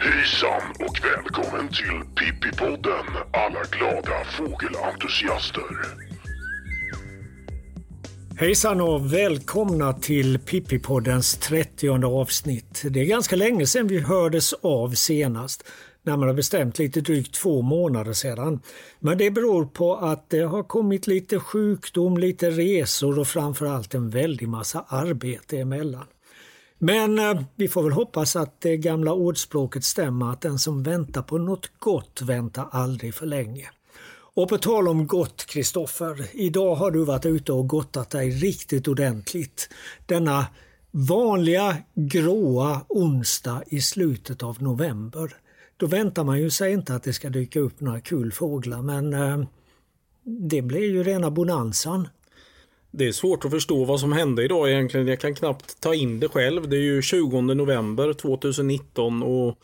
Hejsan och välkommen till Pippipodden alla glada fågelentusiaster. Hejsan och välkomna till Pippipoddens 30 avsnitt. Det är ganska länge sedan vi hördes av senast, närmare bestämt lite drygt två månader sedan. Men det beror på att det har kommit lite sjukdom, lite resor och framförallt en väldig massa arbete emellan. Men eh, vi får väl hoppas att det gamla ordspråket stämmer att den som väntar på något gott väntar aldrig för länge. Och på tal om gott Kristoffer, idag har du varit ute och gottat dig riktigt ordentligt. Denna vanliga gråa onsdag i slutet av november. Då väntar man ju sig inte att det ska dyka upp några kul fåglar men eh, det blir ju rena bonanzan. Det är svårt att förstå vad som hände idag egentligen. Jag kan knappt ta in det själv. Det är ju 20 november 2019 och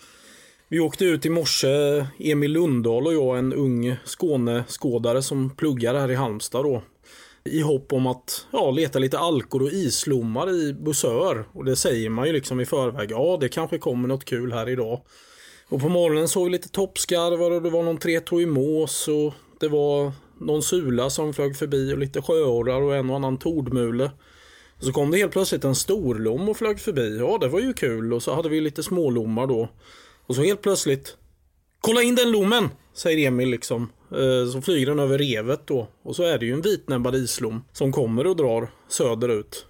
vi åkte ut i morse, Emil Lundahl och jag, en ung Skåneskådare som pluggar här i Halmstad då. I hopp om att ja, leta lite alkor och islommar i Bussör. Och det säger man ju liksom i förväg. Ja, det kanske kommer något kul här idag. Och på morgonen såg vi lite toppskarvar och det var någon tretåig mås och det var någon sula som flög förbi och lite sjöorrar och en och annan tordmule. Så kom det helt plötsligt en storlom och flög förbi. Ja, det var ju kul. Och så hade vi lite smålommar då. Och så helt plötsligt Kolla in den lommen! Säger Emil liksom. Eh, så flyger den över revet då. Och så är det ju en vitnäbbad islom som kommer och drar söderut.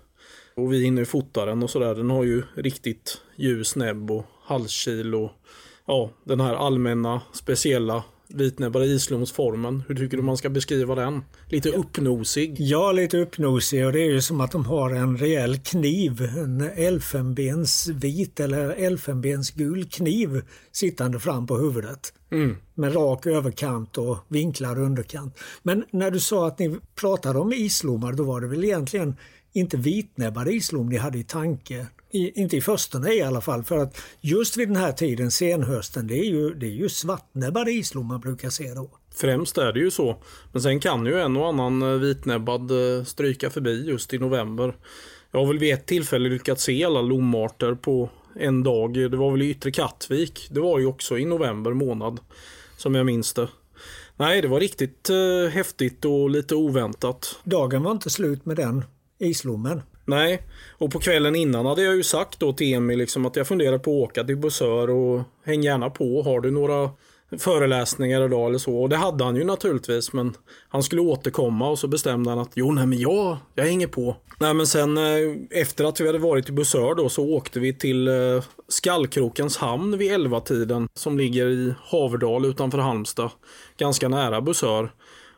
Och vi hinner fota den och sådär. Den har ju riktigt ljus näbb och halskil och ja, den här allmänna speciella vitnäbbade islomsformen. Hur tycker du man ska beskriva den? Lite uppnosig? Ja, lite uppnosig och det är ju som att de har en rejäl kniv, en elfenbensvit eller elfenbensgul kniv sittande fram på huvudet. Mm. Med rak överkant och vinklad underkant. Men när du sa att ni pratade om islommar, då var det väl egentligen inte vitnäbbade islom ni hade i tanke i, inte i förstone i alla fall, för att just vid den här tiden, senhösten, det är ju, det är ju svartnäbbade islom man brukar se då. Främst är det ju så. Men sen kan ju en och annan eh, vitnäbbad eh, stryka förbi just i november. Jag har väl vid ett tillfälle lyckats se alla lomarter på en dag. Det var väl i Yttre Kattvik. Det var ju också i november månad. Som jag minns det. Nej, det var riktigt eh, häftigt och lite oväntat. Dagen var inte slut med den islommen. Nej, och på kvällen innan hade jag ju sagt då till Emil liksom att jag funderar på att åka till Bussör och häng gärna på. Har du några föreläsningar idag eller så? Och det hade han ju naturligtvis, men han skulle återkomma och så bestämde han att jo, nej men jag, jag hänger på. Nej men sen eh, efter att vi hade varit i Bussör då så åkte vi till eh, Skallkrokens hamn vid 11 tiden som ligger i Haverdal utanför Halmstad. Ganska nära Bussör.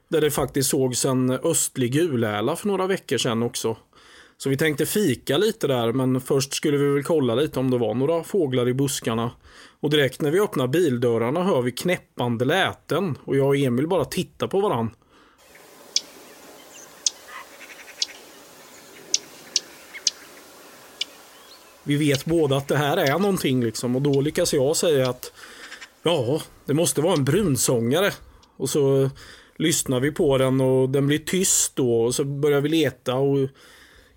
Där det faktiskt sågs en östlig guläla för några veckor sedan också. Så vi tänkte fika lite där, men först skulle vi väl kolla lite om det var några fåglar i buskarna. Och direkt när vi öppnar bildörrarna hör vi knäppande läten och jag och Emil bara tittar på varann. Vi vet båda att det här är någonting liksom och då lyckas jag säga att ja, det måste vara en brunsångare. Och så lyssnar vi på den och den blir tyst då och så börjar vi leta och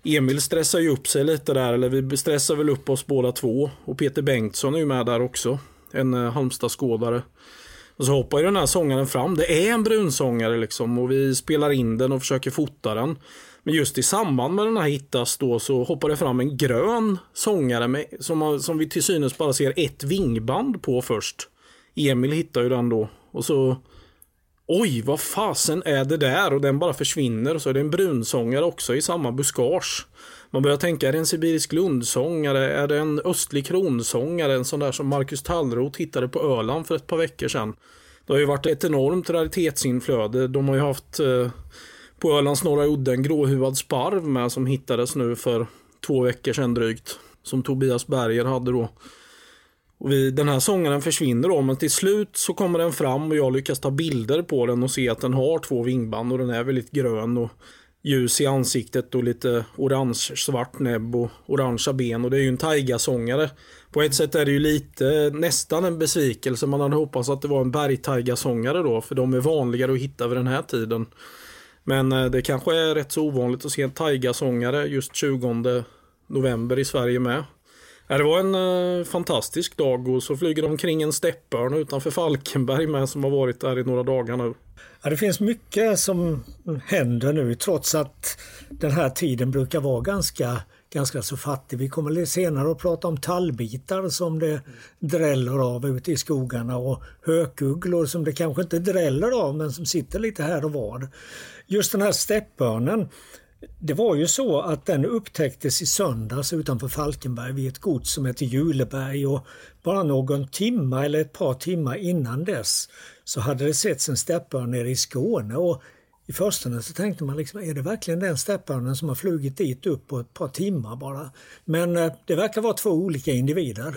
Emil stressar ju upp sig lite där, eller vi stressar väl upp oss båda två. Och Peter Bengtsson är ju med där också. En eh, Halmstadskådare. Och så hoppar ju den här sångaren fram. Det är en brunsångare liksom och vi spelar in den och försöker fota den. Men just i samband med den här hittas då så hoppar det fram en grön sångare med, som, som vi till synes bara ser ett vingband på först. Emil hittar ju den då och så Oj, vad fasen är det där? Och den bara försvinner. Och så är det en brunsångare också i samma buskage. Man börjar tänka, är det en sibirisk lundsångare? Är det en östlig kronsångare? En sån där som Marcus Tallroth hittade på Öland för ett par veckor sedan. Det har ju varit ett enormt raritetsinflöde. De har ju haft eh, på Ölands norra udde en gråhuvad sparv med som hittades nu för två veckor sedan drygt. Som Tobias Berger hade då. Och vi, den här sångaren försvinner då, men till slut så kommer den fram och jag lyckas ta bilder på den och se att den har två vingband och den är väldigt grön. Och ljus i ansiktet och lite orange svart näbb och orangea ben och det är ju en taigasångare. På ett sätt är det ju lite nästan en besvikelse. Man hade hoppats att det var en bergtaigasångare då för de är vanligare att hitta vid den här tiden. Men eh, det kanske är rätt så ovanligt att se en taigasångare just 20 november i Sverige med. Det var en eh, fantastisk dag och så flyger de omkring en steppörn utanför Falkenberg med som har varit där i några dagar nu. Ja, det finns mycket som händer nu trots att den här tiden brukar vara ganska, ganska så fattig. Vi kommer senare att prata om tallbitar som det dräller av ute i skogarna och hökugglor som det kanske inte dräller av men som sitter lite här och var. Just den här steppörnen det var ju så att den upptäcktes i söndags utanför Falkenberg vid ett gods som heter Juleberg och bara någon timma eller ett par timmar innan dess så hade det setts en steppörn nere i Skåne och i förstone så tänkte man liksom, är det verkligen den steppörnen som har flugit dit upp på ett par timmar bara? Men eh, det verkar vara två olika individer.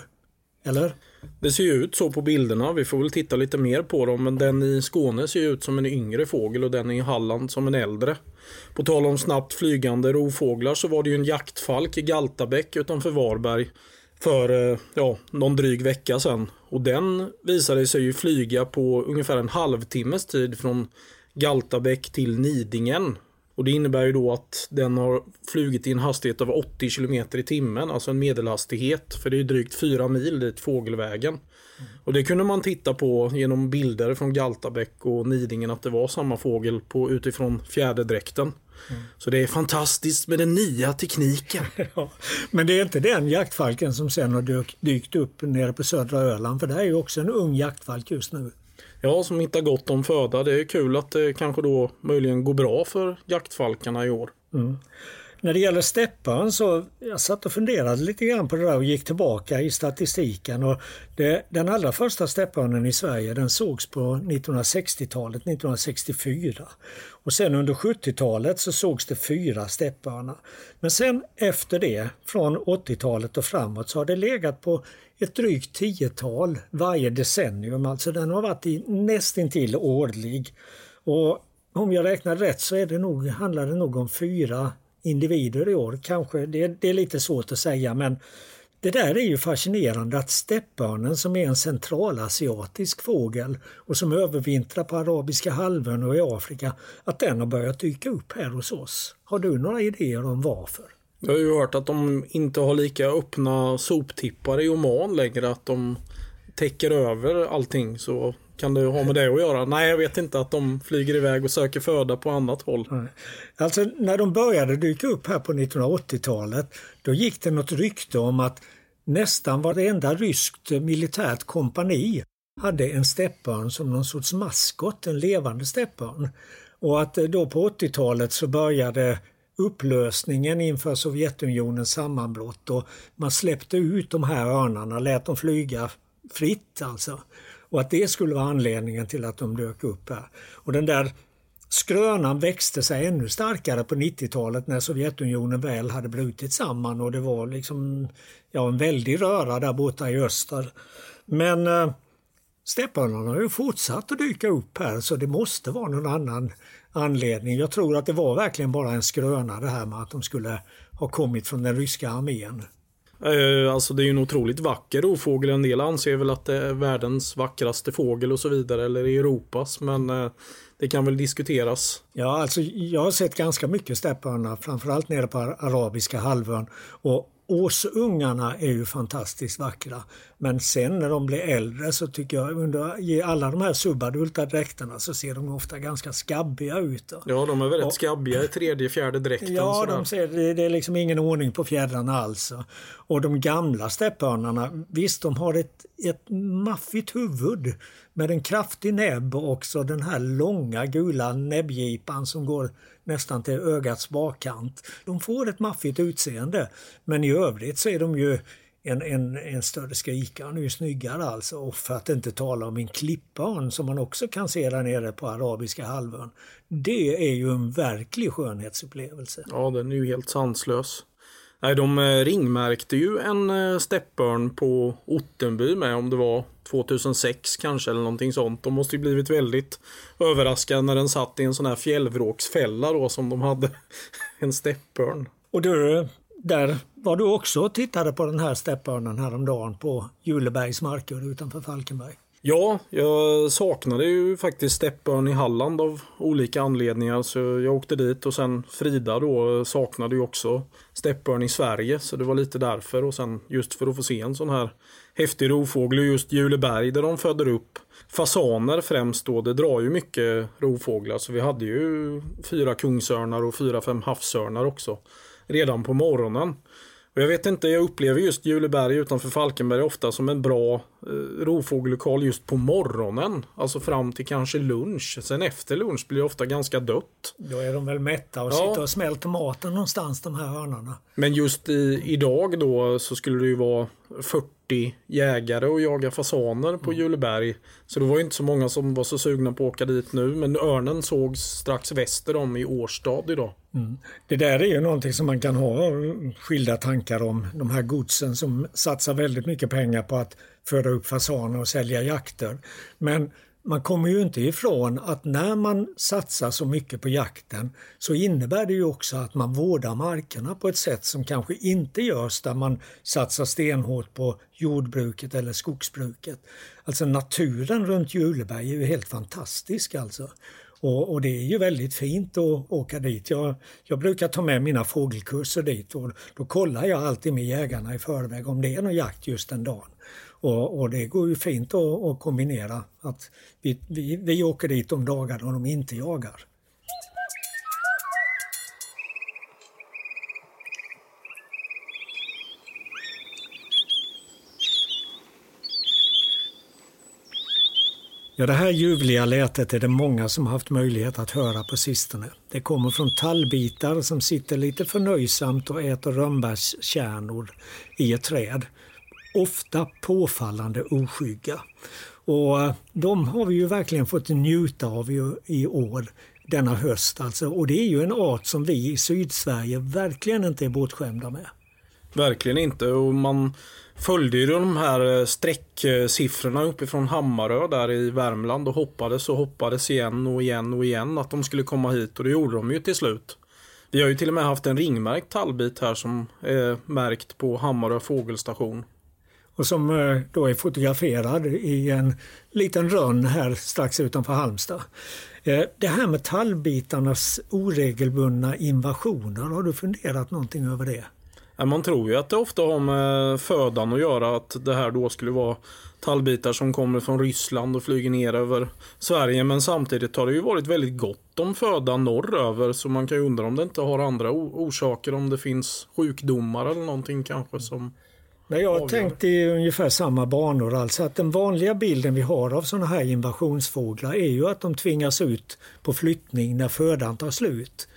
Eller? Det ser ju ut så på bilderna. Vi får väl titta lite mer på dem. Men den i Skåne ser ut som en yngre fågel och den i Halland som en äldre. På tal om snabbt flygande rovfåglar så var det ju en jaktfalk i Galtabäck utanför Varberg för eh, ja, någon dryg vecka sedan. Och den visade sig ju flyga på ungefär en halvtimmes tid från Galtabäck till Nidingen. Och det innebär ju då att den har flugit i en hastighet av 80 km i timmen, alltså en medelhastighet. För det är drygt 4 mil dit fågelvägen. Mm. Och det kunde man titta på genom bilder från Galtabäck och Nidingen att det var samma fågel på, utifrån fjäderdräkten. Mm. Så det är fantastiskt med den nya tekniken. ja, men det är inte den jaktfalken som sen har dykt upp nere på södra Öland, för det är ju också en ung jaktfalk just nu. Ja, som hittar gott om föda. Det är kul att det kanske då möjligen går bra för jaktfalkarna i år. Mm. När det gäller steppan så jag satt och funderade lite grann på det där och gick tillbaka i statistiken. Och det, den allra första steppörnen i Sverige den sågs på 1960-talet, 1964. Och sen under 70-talet så sågs det fyra steppörnar. Men sen efter det, från 80-talet och framåt, så har det legat på ett drygt tiotal varje decennium. Alltså den har varit i, nästintill årlig. Och om jag räknar rätt så är det nog, handlar det nog om fyra individer i år. Kanske, det, det är lite svårt att säga men det där är ju fascinerande att steppörnen som är en centralasiatisk fågel och som övervintrar på arabiska halvön och i Afrika, att den har börjat dyka upp här hos oss. Har du några idéer om varför? Jag har ju hört att de inte har lika öppna soptippar i Oman längre, att de täcker över allting så kan det ha med det att göra? Nej, jag vet inte att de flyger iväg och söker föda på annat håll. Nej. Alltså när de började dyka upp här på 1980-talet då gick det något rykte om att nästan varenda ryskt militärt kompani hade en steppörn som någon sorts maskot, en levande steppörn. Och att eh, då på 80-talet så började upplösningen inför Sovjetunionens sammanbrott och man släppte ut de här örnarna, lät dem flyga fritt alltså. Och att det skulle vara anledningen till att de dök upp här. Och den där skrönan växte sig ännu starkare på 90-talet när Sovjetunionen väl hade brutit samman och det var liksom ja, en väldig röra där borta i öster. Men eh, steppörnarna har ju fortsatt att dyka upp här så det måste vara någon annan anledning. Jag tror att det var verkligen bara en skröna det här med att de skulle ha kommit från den ryska armén. Eh, alltså det är ju en otroligt vacker rovfågel. En del anser väl att det är världens vackraste fågel och så vidare. Eller Europas. Men eh, det kan väl diskuteras. Ja, alltså jag har sett ganska mycket stäpphörna, Framförallt nere på arabiska halvön. Och Åsungarna är ju fantastiskt vackra. Men sen när de blir äldre så tycker jag under i alla de här subadulta dräkterna så ser de ofta ganska skabbiga ut. Ja, de är väldigt och, skabbiga i tredje, fjärde dräkten. Ja, de ser, det, det är liksom ingen ordning på fjädrarna alls. Och de gamla steppörnarna, visst de har ett, ett maffigt huvud med en kraftig näbb och också den här långa gula näbbgipan som går nästan till ögats bakkant. De får ett maffigt utseende men i övrigt så är de ju en, en, en större skrikare, är ju snyggare alltså. Och för att inte tala om en klippörn som man också kan se där nere på arabiska halvön. Det är ju en verklig skönhetsupplevelse. Ja, den är ju helt sanslös. Nej, de eh, ringmärkte ju en eh, steppörn på Ottenby med om det var 2006 kanske eller någonting sånt. De måste ju blivit väldigt överraskade när den satt i en sån här fjällvråksfälla då som de hade. en steppörn. Och du, där var du också och tittade på den här steppörnen häromdagen på Julebergs marker utanför Falkenberg. Ja, jag saknade ju faktiskt steppörn i Halland av olika anledningar så jag åkte dit och sen Frida då saknade ju också steppörn i Sverige så det var lite därför och sen just för att få se en sån här häftig rovfågel och just Juleberg där de föder upp fasaner främst då. Det drar ju mycket rovfåglar så vi hade ju fyra kungsörnar och fyra, fem havsörnar också redan på morgonen. Och jag vet inte, jag upplever just Juleberg utanför Falkenberg ofta som en bra eh, rovfågellokal just på morgonen. Alltså fram till kanske lunch. Sen efter lunch blir det ofta ganska dött. Då är de väl mätta och ja. sitter och smälter maten någonstans de här hörnorna. Men just i, idag då så skulle det ju vara 40 jägare och jaga fasaner på mm. Juleberg. Så det var inte så många som var så sugna på att åka dit nu. Men örnen såg strax väster om i Årstad idag. Mm. Det där är ju någonting som man kan ha skilda tankar om. De här godsen som satsar väldigt mycket pengar på att föda upp fasaner och sälja jakter. Men man kommer ju inte ifrån att när man satsar så mycket på jakten så innebär det ju också att man vårdar markerna på ett sätt som kanske inte görs där man satsar stenhårt på jordbruket eller skogsbruket. Alltså naturen runt Juleberg är ju helt fantastisk alltså. Och, och, det är ju väldigt fint att åka dit. Jag, jag brukar ta med mina fågelkurser dit och då kollar jag alltid med jägarna i förväg om det är någon jakt just den dagen. Och, och det går ju fint att, att kombinera. Att vi, vi, vi åker dit de dagar då de inte jagar. Ja, det här ljuvliga lätet är det många som haft möjlighet att höra på sistone. Det kommer från tallbitar som sitter lite förnöjsamt och äter rönnbärskärnor i ett träd ofta påfallande oskygga. Och eh, de har vi ju verkligen fått njuta av i, år, denna höst alltså. Och det är ju en art som vi i Sydsverige verkligen inte är bortskämda med. Verkligen inte och man följde ju de här eh, sträcksiffrorna strecksiffrorna uppifrån Hammarö där i Värmland och hoppades och hoppades igen och igen och igen att de skulle komma hit och det gjorde de ju till slut. Vi har ju till och med haft en ringmärkt tallbit här som är märkt på Hammarö fågelstation och som eh, då är fotograferad i en liten rönn här strax utanför Halmstad. Eh, det här med tallbitarnas oregelbundna invasioner, har du funderat någonting över det? Man tror ju att det ofta har med födan att göra, att det här då skulle vara tallbitar som kommer från Ryssland och flyger ner över Sverige. Men samtidigt har det ju varit väldigt gott om föda norröver så man kan ju undra om det inte har andra orsaker, om det finns sjukdomar eller någonting kanske som Nej, jag har tänkt i ungefär samma banor. Alltså att den vanliga bilden vi har av sådana här invasionsfåglar är ju att de tvingas ut på flyttning när födan tar slut.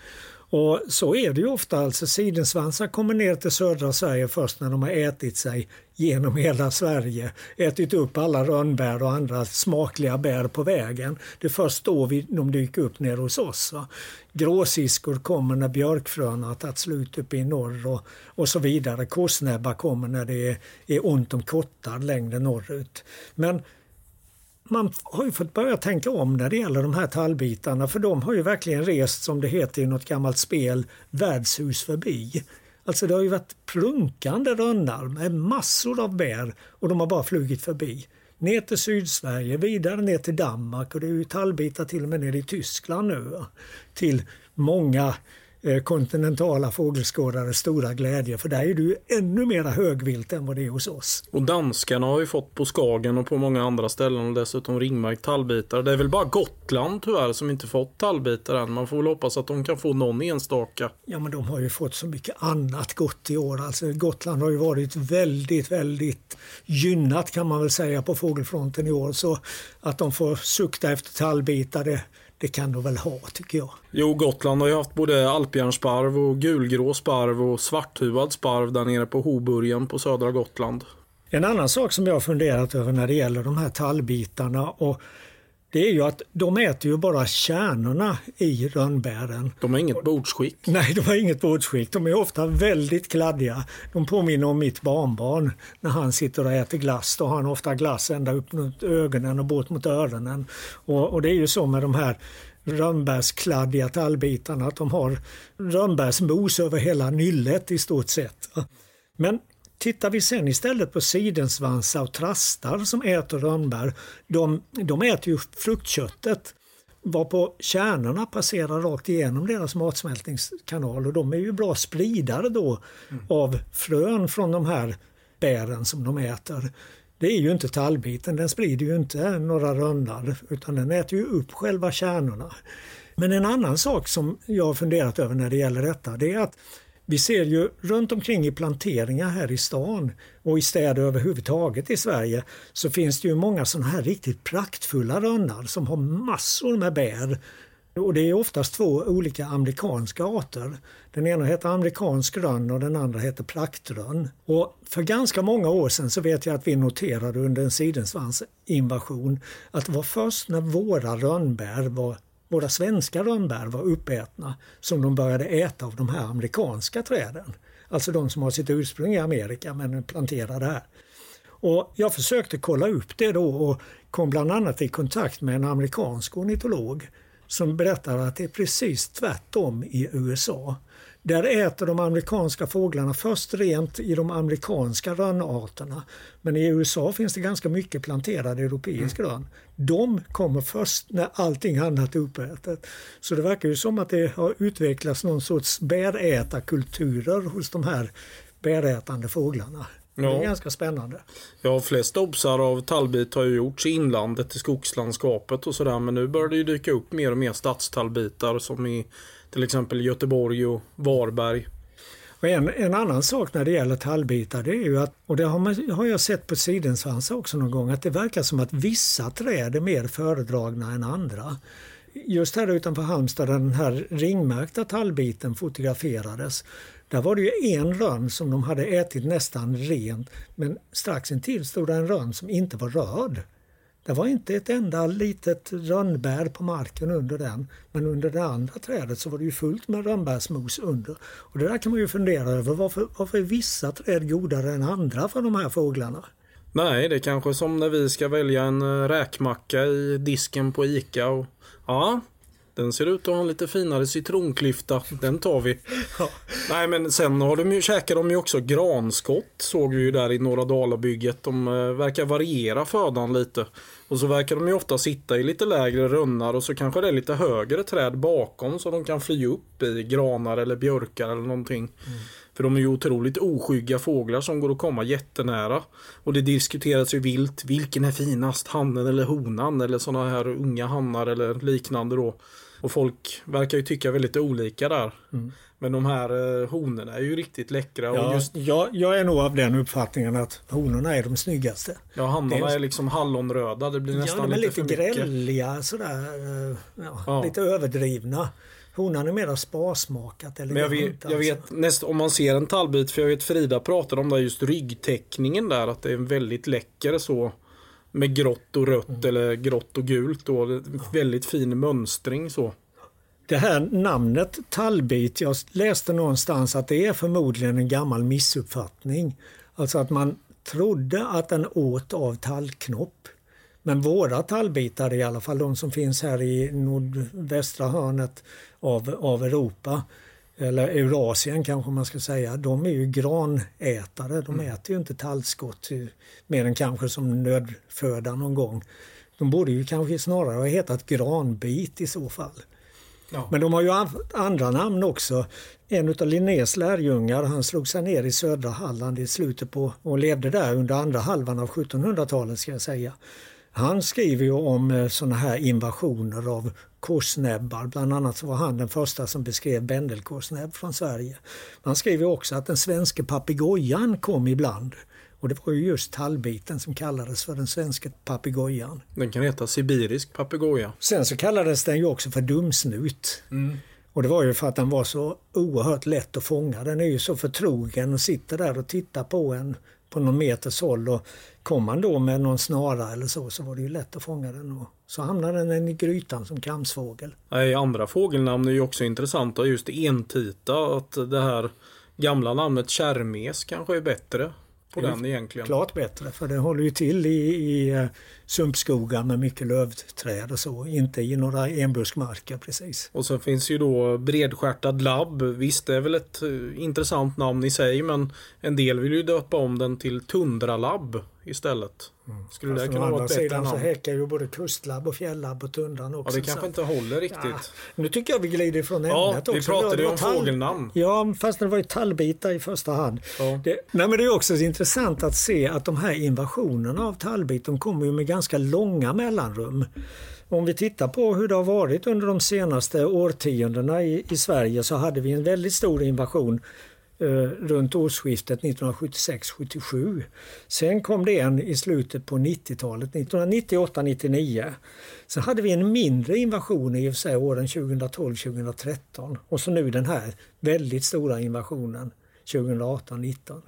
Och så är det ju ofta. Alltså sidensvansar kommer ner till södra Sverige först när de har ätit sig genom hela Sverige. Ätit upp alla rönnbär och andra smakliga bär på vägen. Det är först då vi, de dyker upp nere hos oss. Va? Gråsiskor kommer när björkfröna har tagit slut uppe i norr och, och så vidare. Korsnäbbar kommer när det är, är ont om kottar längre norrut. Men man har ju fått börja tänka om när det gäller de här tallbitarna för de har ju verkligen rest som det heter i något gammalt spel värdshus förbi. Alltså det har ju varit prunkande rönnar med massor av bär och de har bara flugit förbi. Ner till Sydsverige, vidare ner till Danmark och det är ju tallbitar till och med nere i Tyskland nu. Till många kontinentala fågelskådare stora glädje för där är du ännu mera högvilt än vad det är hos oss. Och danskarna har ju fått på Skagen och på många andra ställen och dessutom ringmärkt tallbitar. Det är väl bara Gotland tyvärr som inte fått tallbitar än. Man får väl hoppas att de kan få någon enstaka. Ja men de har ju fått så mycket annat gott i år. Alltså Gotland har ju varit väldigt, väldigt gynnat kan man väl säga på fågelfronten i år. Så att de får sukta efter tallbitar det det kan de väl ha tycker jag. Jo, Gotland har ju haft både alpjärnsparv och gulgrå sparv och svarthuvad sparv där nere på Hoburgen på södra Gotland. En annan sak som jag har funderat över när det gäller de här tallbitarna och det är ju att de äter ju bara kärnorna i rönnbären. De har inget bordsskick. Nej, de har inget bordsskick. De är ofta väldigt kladdiga. De påminner om mitt barnbarn när han sitter och äter glass. Då har han ofta glass ända upp mot ögonen och bort mot öronen. Och, och det är ju så med de här rönnbärskladdiga tallbitarna att de har rönnbärsmos över hela nyllet i stort sett. Men Tittar vi sen istället på sidensvansar och trastar som äter rönnbär, de, de äter ju fruktköttet varpå kärnorna passerar rakt igenom deras matsmältningskanal och de är ju bra spridare då mm. av frön från de här bären som de äter. Det är ju inte tallbiten, den sprider ju inte några rönnar utan den äter ju upp själva kärnorna. Men en annan sak som jag har funderat över när det gäller detta det är att vi ser ju runt omkring i planteringar här i stan och i städer överhuvudtaget i Sverige så finns det ju många sådana här riktigt praktfulla rönnar som har massor med bär. Och det är oftast två olika amerikanska arter. Den ena heter amerikansk rönn och den andra heter praktrönn. Och för ganska många år sedan så vet jag att vi noterade under en sidensvansinvasion att det var först när våra rönnbär var våra svenska rönnbär var uppätna som de började äta av de här amerikanska träden. Alltså de som har sitt ursprung i Amerika men planterade här. Och jag försökte kolla upp det då och kom bland annat i kontakt med en amerikansk ornitolog som berättade att det är precis tvärtom i USA. Där äter de amerikanska fåglarna först rent i de amerikanska rönnarterna. Men i USA finns det ganska mycket planterad europeisk mm. rönn. De kommer först när allting annat är uppätet. Så det verkar ju som att det har utvecklats någon sorts bärätarkulturer hos de här bärätande fåglarna. Ja. Det är ganska spännande. Ja, flest obsar av tallbit har ju gjorts i inlandet, i skogslandskapet och sådär. Men nu börjar det ju dyka upp mer och mer stadstallbitar som i till exempel Göteborg och Varberg. Och en, en annan sak när det gäller tallbitar det är ju att, och det har, man, har jag sett på sidensvansar också någon gång, att det verkar som att vissa träd är mer föredragna än andra. Just här utanför Halmstad där den här ringmärkta tallbiten fotograferades, där var det ju en rönn som de hade ätit nästan rent men strax intill stod det en rönn som inte var röd. Det var inte ett enda litet rönnbär på marken under den. Men under det andra trädet så var det ju fullt med rönnbärsmos under. Och det där kan man ju fundera över. Varför, varför är vissa träd godare än andra för de här fåglarna? Nej, det är kanske som när vi ska välja en eh, räkmacka i disken på ICA. Och, ja, den ser ut att ha en lite finare citronklyfta. Den tar vi. Ja. Nej men sen har de ju, käkar de ju också granskott. Såg vi ju där i Norra Dalabygget. De eh, verkar variera födan lite. Och så verkar de ju ofta sitta i lite lägre rönnar och så kanske det är lite högre träd bakom så de kan fly upp i granar eller björkar eller någonting. Mm. För de är ju otroligt oskygga fåglar som går att komma jättenära. Och det diskuteras ju vilt, vilken är finast, hannen eller honan eller sådana här unga hannar eller liknande då. Och folk verkar ju tycka väldigt olika där. Mm. Men de här eh, honorna är ju riktigt läckra. Ja, och just... jag, jag är nog av den uppfattningen att honorna är de snyggaste. Ja, hannarna är... är liksom hallonröda. Det blir nästan ja, de är lite, lite grälliga sådär. Eh, ja, ja. Lite överdrivna. Honan är mer sparsmakat. Eller Men jag vet, jag vet alltså. näst, om man ser en tallbit, för jag vet Frida pratade om det just ryggtäckningen där, att det är en väldigt läcker så med grått och rött mm. eller grått och gult då. Väldigt fin mönstring så. Det här namnet tallbit, jag läste någonstans att det är förmodligen en gammal missuppfattning. Alltså att man trodde att den åt av tallknopp. Men våra tallbitar, i alla fall de som finns här i nordvästra hörnet av, av Europa, eller Eurasien kanske man ska säga, de är ju granätare. De mm. äter ju inte tallskott mer än kanske som nödföda någon gång. De borde ju kanske snarare ha hetat granbit i så fall. Ja. Men de har ju andra namn också. En av Linnés lärjungar, han slog sig ner i södra Halland i slutet på och levde där under andra halvan av 1700-talet ska jag säga. Han skriver ju om eh, sådana här invasioner av korsnäbbar. Bland annat var han den första som beskrev bändelkorsnäbb från Sverige. Han skriver också att den svenska papegojan kom ibland. Och det var ju just tallbiten som kallades för den svenska papegojan. Den kan heta sibirisk papegoja. Sen så kallades den ju också för dumsnut. Mm. Och det var ju för att den var så oerhört lätt att fånga. Den är ju så förtrogen och sitter där och tittar på en på någon meters håll. Och kom man då med någon snara eller så så var det ju lätt att fånga den. Och så hamnade den i grytan som kamsfågel. Nej, andra fågelnamn är ju också intressanta. Just entita, att det här gamla namnet kärmes kanske är bättre på den egentligen. Klart bättre för det håller ju till i, i uh, sumpskogar med mycket lövträd och så. Inte i några enbuskmarker precis. Och sen finns ju då bredstjärtad labb. Visst det är väl ett uh, intressant namn i sig men en del vill ju döpa om den till tundralabb istället. Mm. Skulle det kunna vara ett bättre namn? så häckar ju både kustlabb och fjällabb på tundran också. Ja, det kanske så. inte håller riktigt. Ja, nu tycker jag vi glider ifrån ämnet ja, också. vi pratade ju om tall... fågelnamn. Ja, fast det var ju tallbitar i första hand. Ja. Det, nej, men det är också intressant att se att de här invasionerna av tallbit, de kommer ju med ganska långa mellanrum. Om vi tittar på hur det har varit under de senaste årtiondena i, i Sverige så hade vi en väldigt stor invasion Eh, runt årsskiftet 1976-77. Sen kom det en i slutet på 90-talet, 1998-99. Sen hade vi en mindre invasion i och för sig åren 2012-2013 och så nu den här väldigt stora invasionen 2018-19.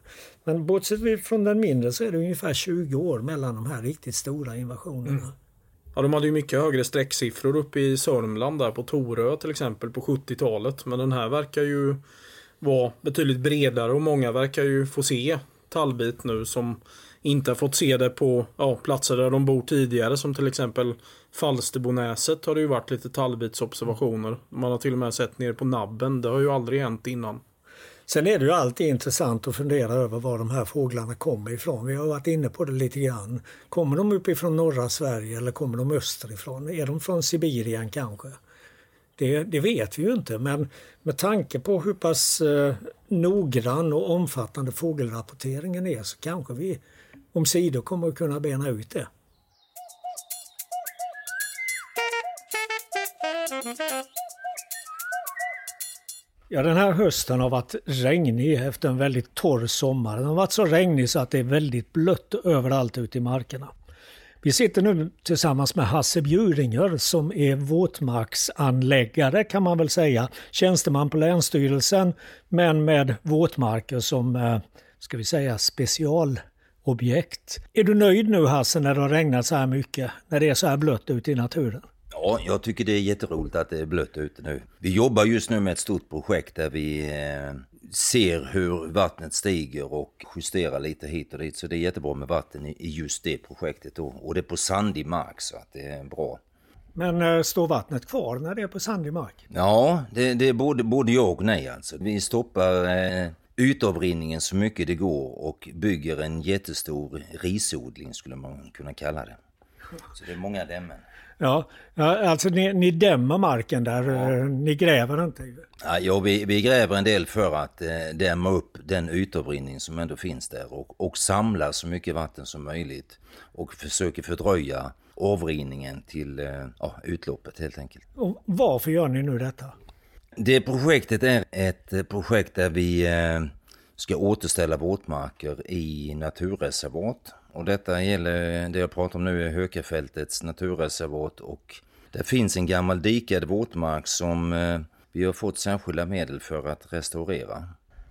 Men bortsett från den mindre så är det ungefär 20 år mellan de här riktigt stora invasionerna. Mm. Ja, de hade ju mycket högre strecksiffror uppe i Sörmland där på Torö till exempel på 70-talet. Men den här verkar ju var betydligt bredare och många verkar ju få se tallbit nu som inte har fått se det på ja, platser där de bor tidigare som till exempel Falsterbonäset har det ju varit lite tallbitsobservationer. Man har till och med sett nere på nabben. Det har ju aldrig hänt innan. Sen är det ju alltid intressant att fundera över var de här fåglarna kommer ifrån. Vi har varit inne på det lite grann. Kommer de uppifrån norra Sverige eller kommer de österifrån? Är de från Sibirien kanske? Det, det, vet vi ju inte men med tanke på hur pass eh, noggrann och omfattande fågelrapporteringen är så kanske vi om sidor kommer att kunna bena ut det. Ja, den här hösten har varit regnig efter en väldigt torr sommar. Den har varit så regnig så att det är väldigt blött överallt ute i markerna. Vi sitter nu tillsammans med Hasse Bjuringer som är våtmarksanläggare kan man väl säga. Tjänsteman på Länsstyrelsen men med våtmarker som, eh, ska vi säga, specialobjekt. Är du nöjd nu Hasse när det har regnat så här mycket? När det är så här blött ute i naturen? Ja, jag tycker det är jätteroligt att det är blött ute nu. Vi jobbar just nu med ett stort projekt där vi eh, ser hur vattnet stiger och justerar lite hit och dit. Så det är jättebra med vatten i just det projektet då. Och det är på sandig mark så att det är bra. Men äh, står vattnet kvar när det är på sandig mark? Ja, det, det är både, både ja och nej alltså. Vi stoppar eh, ytavrinningen så mycket det går och bygger en jättestor risodling skulle man kunna kalla det. Så det är många dämmen. Ja, alltså ni, ni dämmer marken där, ja. Eh, ni gräver inte? Ja, vi, vi gräver en del för att eh, dämma upp den ytavrinning som ändå finns där och, och samla så mycket vatten som möjligt och försöker fördröja avrinningen till eh, ja, utloppet helt enkelt. Och varför gör ni nu detta? Det projektet är ett projekt där vi eh, ska återställa våtmarker i naturreservat och detta gäller, det jag pratar om nu är Hökafältets naturreservat och det finns en gammal dikad våtmark som eh, vi har fått särskilda medel för att restaurera.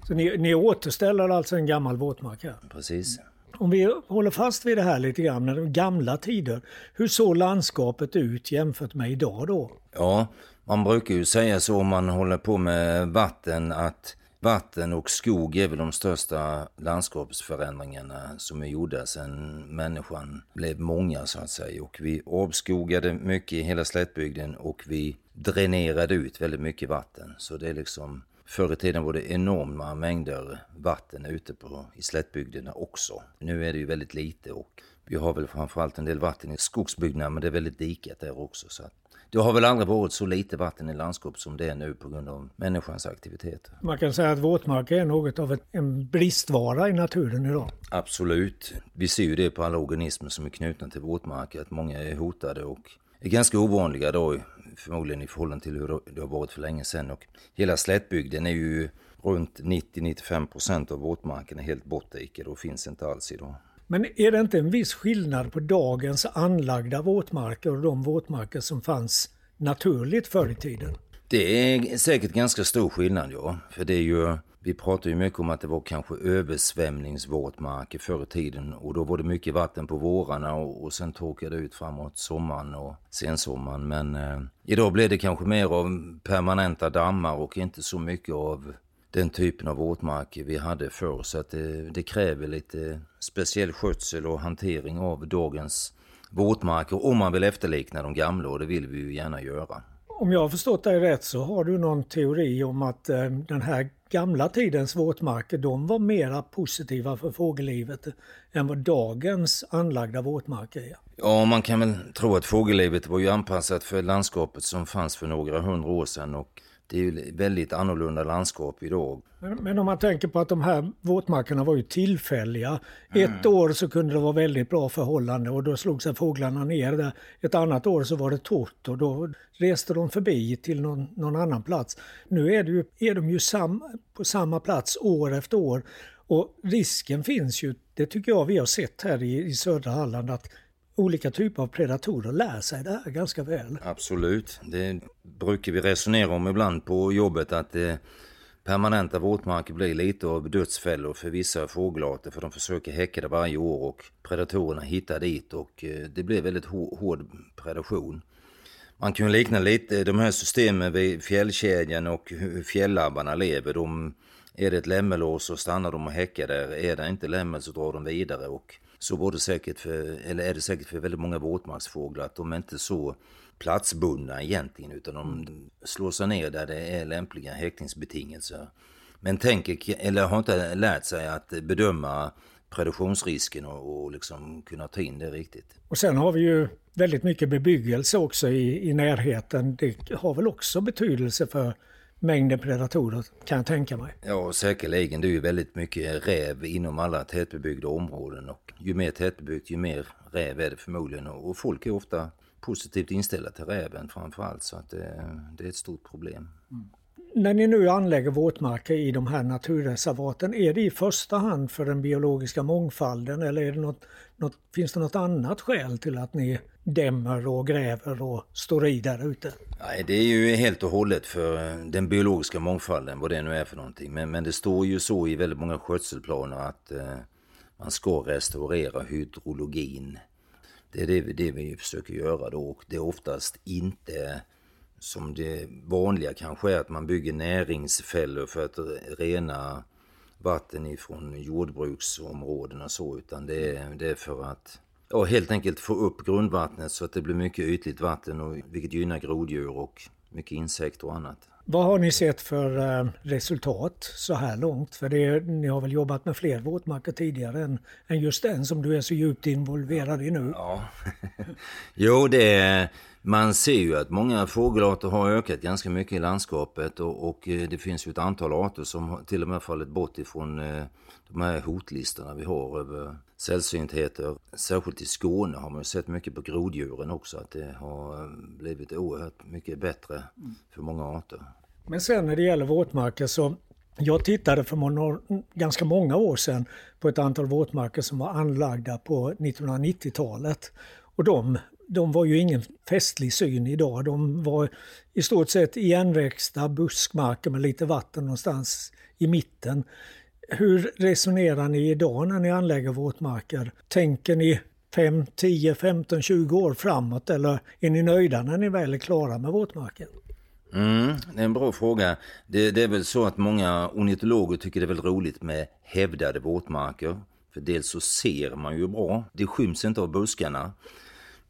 Så ni, ni återställer alltså en gammal våtmark här? Precis. Om vi håller fast vid det här lite grann, med gamla tider. Hur såg landskapet ut jämfört med idag då? Ja, man brukar ju säga så om man håller på med vatten att Vatten och skog är väl de största landskapsförändringarna som är gjorda sedan människan blev många så att säga. Och vi avskogade mycket i hela slättbygden och vi dränerade ut väldigt mycket vatten. Så det är liksom Förr i tiden var det enorma mängder vatten ute på, i slättbygderna också. Nu är det ju väldigt lite och vi har väl framförallt en del vatten i skogsbygderna men det är väldigt dikat där också. Så att det har väl aldrig varit så lite vatten i landskap som det är nu på grund av människans aktiviteter. Man kan säga att våtmarker är något av en bristvara i naturen idag. Absolut. Vi ser ju det på alla organismer som är knutna till våtmarker, att många är hotade och är ganska ovanliga då, förmodligen i förhållande till hur det har varit för länge sedan. Och hela slättbygden är ju runt 90-95% av våtmarken är helt bortdikade och finns inte alls idag. Men är det inte en viss skillnad på dagens anlagda våtmarker och de våtmarker som fanns naturligt förr i tiden? Det är säkert ganska stor skillnad ja. För det är ju, Vi pratar ju mycket om att det var kanske översvämningsvåtmarker förr i tiden och då var det mycket vatten på vårarna och, och sen torkade det ut framåt sommaren och sensommaren. Men eh, idag blir det kanske mer av permanenta dammar och inte så mycket av den typen av våtmarker vi hade förr. Så att det, det kräver lite speciell skötsel och hantering av dagens våtmarker om man vill efterlikna de gamla och det vill vi ju gärna göra. Om jag har förstått dig rätt så har du någon teori om att eh, den här gamla tidens våtmarker de var mera positiva för fågellivet än vad dagens anlagda våtmarker är. Ja, man kan väl tro att fågellivet var ju anpassat för landskapet som fanns för några hundra år sedan och det är ju väldigt annorlunda landskap idag. Men, men, om man tänker på att de här våtmarkerna var ju tillfälliga. Mm. Ett år så kunde det vara väldigt bra förhållande och då slog sig fåglarna ner där. Ett annat år så var det torrt och då reste de förbi till någon, någon annan plats. Nu är, det ju, är de ju sam, på samma plats år efter år och risken finns ju, det tycker jag vi har sett här i, i södra Halland, att olika typer av predatorer lär sig det här ganska väl. Absolut, det brukar vi resonera om ibland på jobbet att eh, permanenta våtmarker blir lite av dödsfällor för vissa fågelarter för de försöker häcka det varje år och predatorerna hittar dit och eh, det blir väldigt hård predation. Man kan likna lite de här systemen vid fjällkedjan och hur fjällabbarna lever. De, är det ett lämmelår så stannar de och häckar där. Är det inte lämmel så drar de vidare och så var det säkert för, eller är det säkert för väldigt många våtmarksfåglar att de är inte så platsbundna egentligen utan de slår sig ner där det är lämpliga häckningsbetingelser. Men tänker, eller har inte lärt sig att bedöma predationsrisken och, och liksom kunna ta in det riktigt. Och sen har vi ju väldigt mycket bebyggelse också i, i närheten. Det har väl också betydelse för mängden predatorer kan jag tänka mig. Ja, säkerligen. Det är ju väldigt mycket räv inom alla tätbebyggda områden och ju mer tätbebyggt ju mer räv är det förmodligen och folk är ofta positivt inställda till räven framförallt så att det, det är ett stort problem. Mm. När ni nu anlägger våtmarker i de här naturreservaten, är det i första hand för den biologiska mångfalden eller är det något, något, finns det något annat skäl till att ni dämmer och gräver och står i där ute? Nej, det är ju helt och hållet för eh, den biologiska mångfalden, vad det nu är för någonting. Men, men det står ju så i väldigt många skötselplaner att eh, man ska restaurera hydrologin. Det är det, det vi försöker göra då och det är oftast inte som det vanliga kanske är att man bygger näringsfällor för att rena vatten ifrån jordbruksområden och så utan det är, det är för att ja, helt enkelt få upp grundvattnet så att det blir mycket ytligt vatten och, vilket gynnar groddjur och mycket insekter och annat. Vad har ni sett för eh, resultat så här långt? För det, ni har väl jobbat med fler våtmarker tidigare än, än just den som du är så djupt involverad i nu? Ja, jo det man ser ju att många fågelarter har ökat ganska mycket i landskapet och, och eh, det finns ju ett antal arter som till och med fallit bort ifrån eh, de här hotlistorna vi har över sällsyntheter. Särskilt i Skåne har man ju sett mycket på groddjuren också att det har eh, blivit oerhört mycket bättre för många arter. Men sen när det gäller våtmarker så jag tittade för några, ganska många år sedan på ett antal våtmarker som var anlagda på 1990-talet. Och de, de var ju ingen festlig syn idag. De var i stort sett igenväxta buskmarker med lite vatten någonstans i mitten. Hur resonerar ni idag när ni anlägger våtmarker? Tänker ni 5, 10, 15, 20 år framåt eller är ni nöjda när ni väl är klara med våtmarken? Mm, det är en bra fråga. Det, det, är väl så att många ornitologer tycker det är väl roligt med hävdade våtmarker. För dels så ser man ju bra, det skyms inte av buskarna.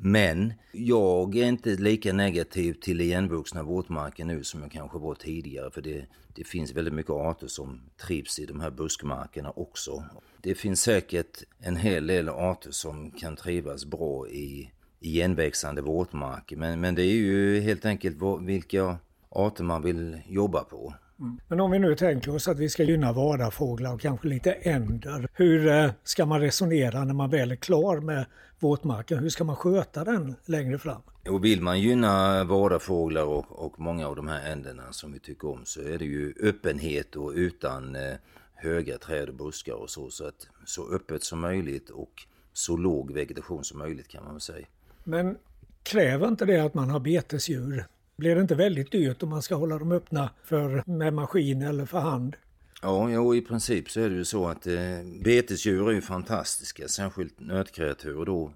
Men jag är inte lika negativ till igenvuxna våtmarker nu som jag kanske var tidigare för det, det finns väldigt mycket arter som trivs i de här buskmarkerna också. Det finns säkert en hel del arter som kan trivas bra i igenväxande våtmarker men, men det är ju helt enkelt vilka arter man vill jobba på. Mm. Men om vi nu tänker oss att vi ska gynna vardagsfåglar och kanske lite änder. Hur eh, ska man resonera när man väl är klar med våtmarken? Hur ska man sköta den längre fram? Och vill man gynna vadarfåglar och, och många av de här änderna som vi tycker om så är det ju öppenhet och utan eh, höga träd och buskar och så. Så, att, så öppet som möjligt och så låg vegetation som möjligt kan man väl säga. Men kräver inte det att man har betesdjur? Blir det inte väldigt dyrt om man ska hålla dem öppna för, med maskin eller för hand? Ja, jo, i princip så är det ju så att eh, betesdjur är ju fantastiska, särskilt nötkreatur då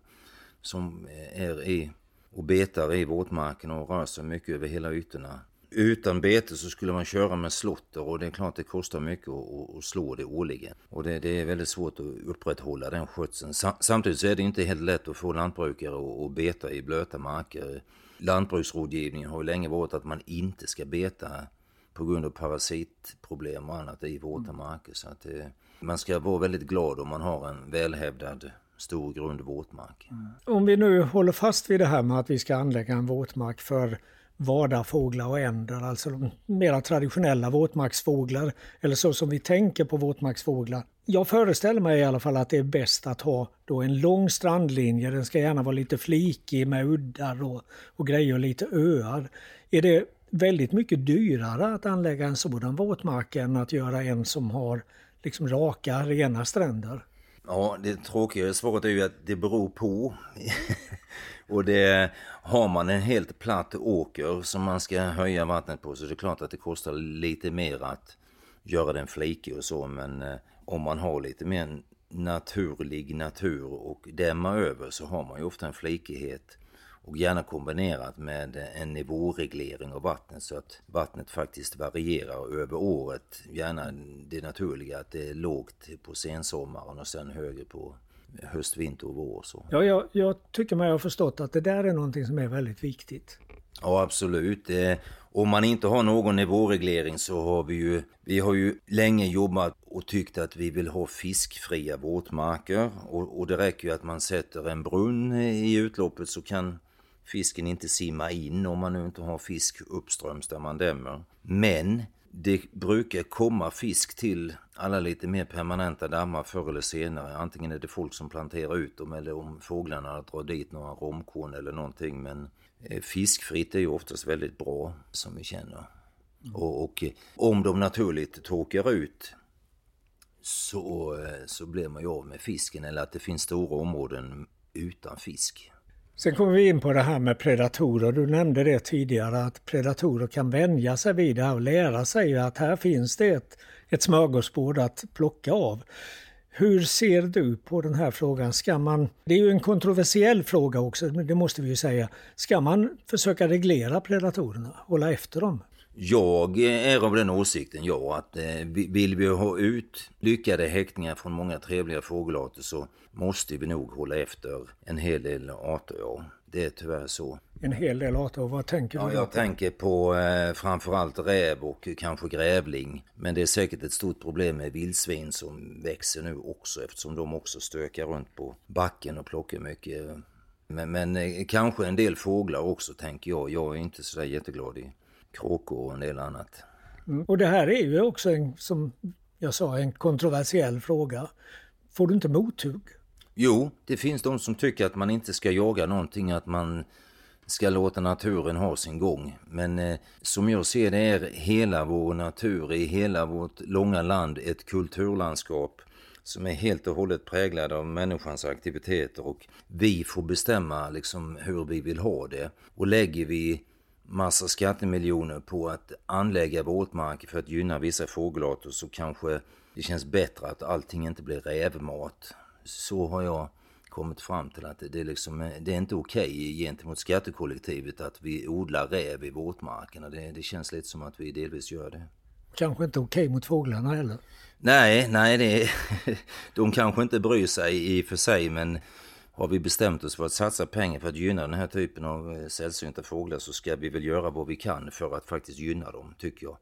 som eh, är i och betar i våtmarken och rör sig mycket över hela ytorna. Utan bete så skulle man köra med slotter och det är klart det kostar mycket att, slå det årligen. Och det, det, är väldigt svårt att upprätthålla den skötseln. Samtidigt så är det inte helt lätt att få lantbrukare att, att beta i blöta marker. Lantbruksrådgivningen har ju länge varit att man inte ska beta på grund av parasitproblem och annat i våta marker. Så att det, man ska vara väldigt glad om man har en välhävdad stor grund våtmark. Mm. Om vi nu håller fast vid det här med att vi ska anlägga en våtmark för vadarfåglar och änder, alltså de mera traditionella våtmarksfåglar, eller så som vi tänker på våtmarksfåglar. Jag föreställer mig i alla fall att det är bäst att ha då en lång strandlinje, den ska gärna vara lite flikig med uddar och, och grejer lite öar. Är det väldigt mycket dyrare att anlägga en sådan våtmark än att göra en som har liksom raka, rena stränder? Ja, det tråkiga svaret är ju att det beror på. och det har man en helt platt åker som man ska höja vattnet på så det är klart att det kostar lite mer att göra den flikig och så men eh, om man har lite mer naturlig natur och dämma över så har man ju ofta en flikighet och gärna kombinerat med en nivåreglering av vattnet så att vattnet faktiskt varierar över året. Gärna det naturliga att det är lågt på sensommaren och sen högre på höst, vinter och vår. Så. Ja, jag, jag tycker mig ha förstått att det där är någonting som är väldigt viktigt. Ja, absolut. Eh, om man inte har någon nivåreglering så har vi ju, vi har ju länge jobbat och tyckt att vi vill ha fiskfria våtmarker och, och det räcker ju att man sätter en brunn i utloppet så kan fisken inte simma in om man nu inte har fisk uppströms där man dämmer. Men det brukar komma fisk till alla lite mer permanenta dammar förr eller senare. Antingen är det folk som planterar ut dem eller om fåglarna drar dit några romkorn eller någonting. Men eh, fiskfritt är ju oftast väldigt bra som vi känner. Mm. Och, och, eh, om de naturligt torkar ut så, eh, så blir man ju av med fisken eller att det finns stora områden utan fisk. Sen kommer vi in på det här med predatorer. Du nämnde det tidigare att predatorer kan vänja sig vid det här och lära sig att här finns det ett, ett smörgåsbord att plocka av. Hur ser du på den här frågan? Ska man, det är ju en kontroversiell fråga också, det måste vi ju säga. Ska man försöka reglera predatorerna, hålla efter dem? Jag är av den åsikten, ja, att eh, vill vi ha ut lyckade häckningar från många trevliga fågelarter så måste vi nog hålla efter en hel del arter, ja. Det är tyvärr så. En hel del arter, vad tänker du? Ja, jag tänker på eh, framförallt räv och kanske grävling. Men det är säkert ett stort problem med vildsvin som växer nu också eftersom de också stökar runt på backen och plockar mycket. Men, men eh, kanske en del fåglar också tänker jag. Jag är inte så jätteglad i kråkor och en del annat. Mm. Och det här är ju också en, som jag sa, en kontroversiell fråga. Får du inte mothugg? Jo, det finns de som tycker att man inte ska jaga någonting, att man ska låta naturen ha sin gång. Men eh, som jag ser det är hela vår natur i hela vårt långa land ett kulturlandskap som är helt och hållet präglad av människans aktiviteter och vi får bestämma liksom hur vi vill ha det. Och lägger vi massa skattemiljoner på att anlägga våtmarker för att gynna vissa fågelarter så kanske det känns bättre att allting inte blir rävmat. Så har jag kommit fram till att det är, liksom, det är inte okej okay gentemot skattekollektivet att vi odlar räv i våtmarkerna. Det, det känns lite som att vi delvis gör det. Kanske inte okej okay mot fåglarna heller? Nej, nej, det, de kanske inte bryr sig i och för sig men har vi bestämt oss för att satsa pengar för att gynna den här typen av eh, sällsynta fåglar så ska vi väl göra vad vi kan för att faktiskt gynna dem, tycker jag.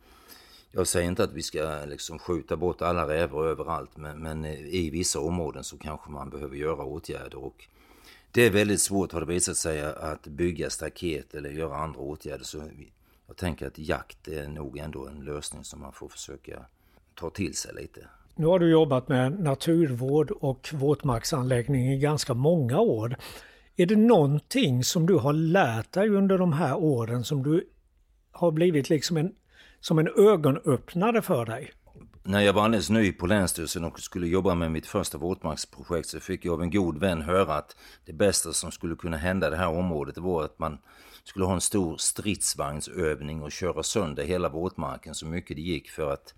Jag säger inte att vi ska eh, liksom skjuta bort alla rävar överallt, men, men eh, i vissa områden så kanske man behöver göra åtgärder. Och det är väldigt svårt, har det visat sig, att bygga staket eller göra andra åtgärder. Så jag tänker att jakt är nog ändå en lösning som man får försöka ta till sig lite. Nu har du jobbat med naturvård och våtmarksanläggning i ganska många år. Är det någonting som du har lärt dig under de här åren som du har blivit liksom en, som en ögonöppnare för dig? När jag var alldeles ny på Länsstyrelsen och skulle jobba med mitt första våtmarksprojekt så fick jag av en god vän höra att det bästa som skulle kunna hända det här området var att man skulle ha en stor stridsvagnsövning och köra sönder hela våtmarken så mycket det gick för att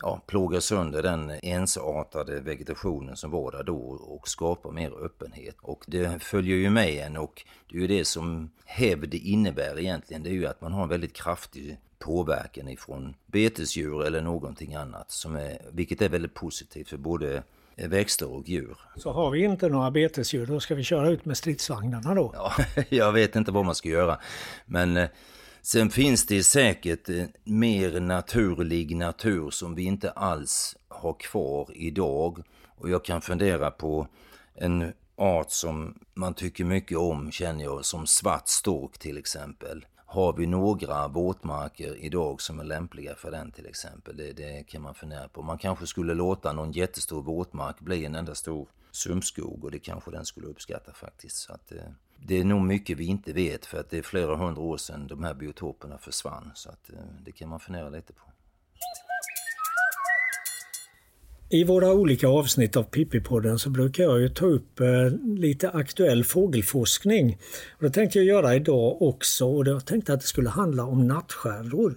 ja, plåga sönder den ensartade vegetationen som var där då och skapa mer öppenhet. Och det följer ju med en och det är ju det som hävd innebär egentligen. Det är ju att man har en väldigt kraftig påverkan ifrån betesdjur eller någonting annat, som är, vilket är väldigt positivt för både växter och djur. Så har vi inte några betesdjur, då ska vi köra ut med stridsvagnarna då? Ja, jag vet inte vad man ska göra. Men eh, sen finns det säkert eh, mer naturlig natur som vi inte alls har kvar idag. Och jag kan fundera på en art som man tycker mycket om, känner jag, som svart stork till exempel. Har vi några våtmarker idag som är lämpliga för den till exempel? Det, det, kan man fundera på. Man kanske skulle låta någon jättestor våtmark bli en enda stor sumpskog och det kanske den skulle uppskatta faktiskt. Så att, eh, det är nog mycket vi inte vet för att det är flera hundra år sedan de här biotoperna försvann. Så att, eh, det kan man fundera lite på. I våra olika avsnitt av Pippi-podden så brukar jag ju ta upp eh, lite aktuell fågelforskning. Och det tänkte jag göra idag också och jag tänkte att det skulle handla om nattstjärnor.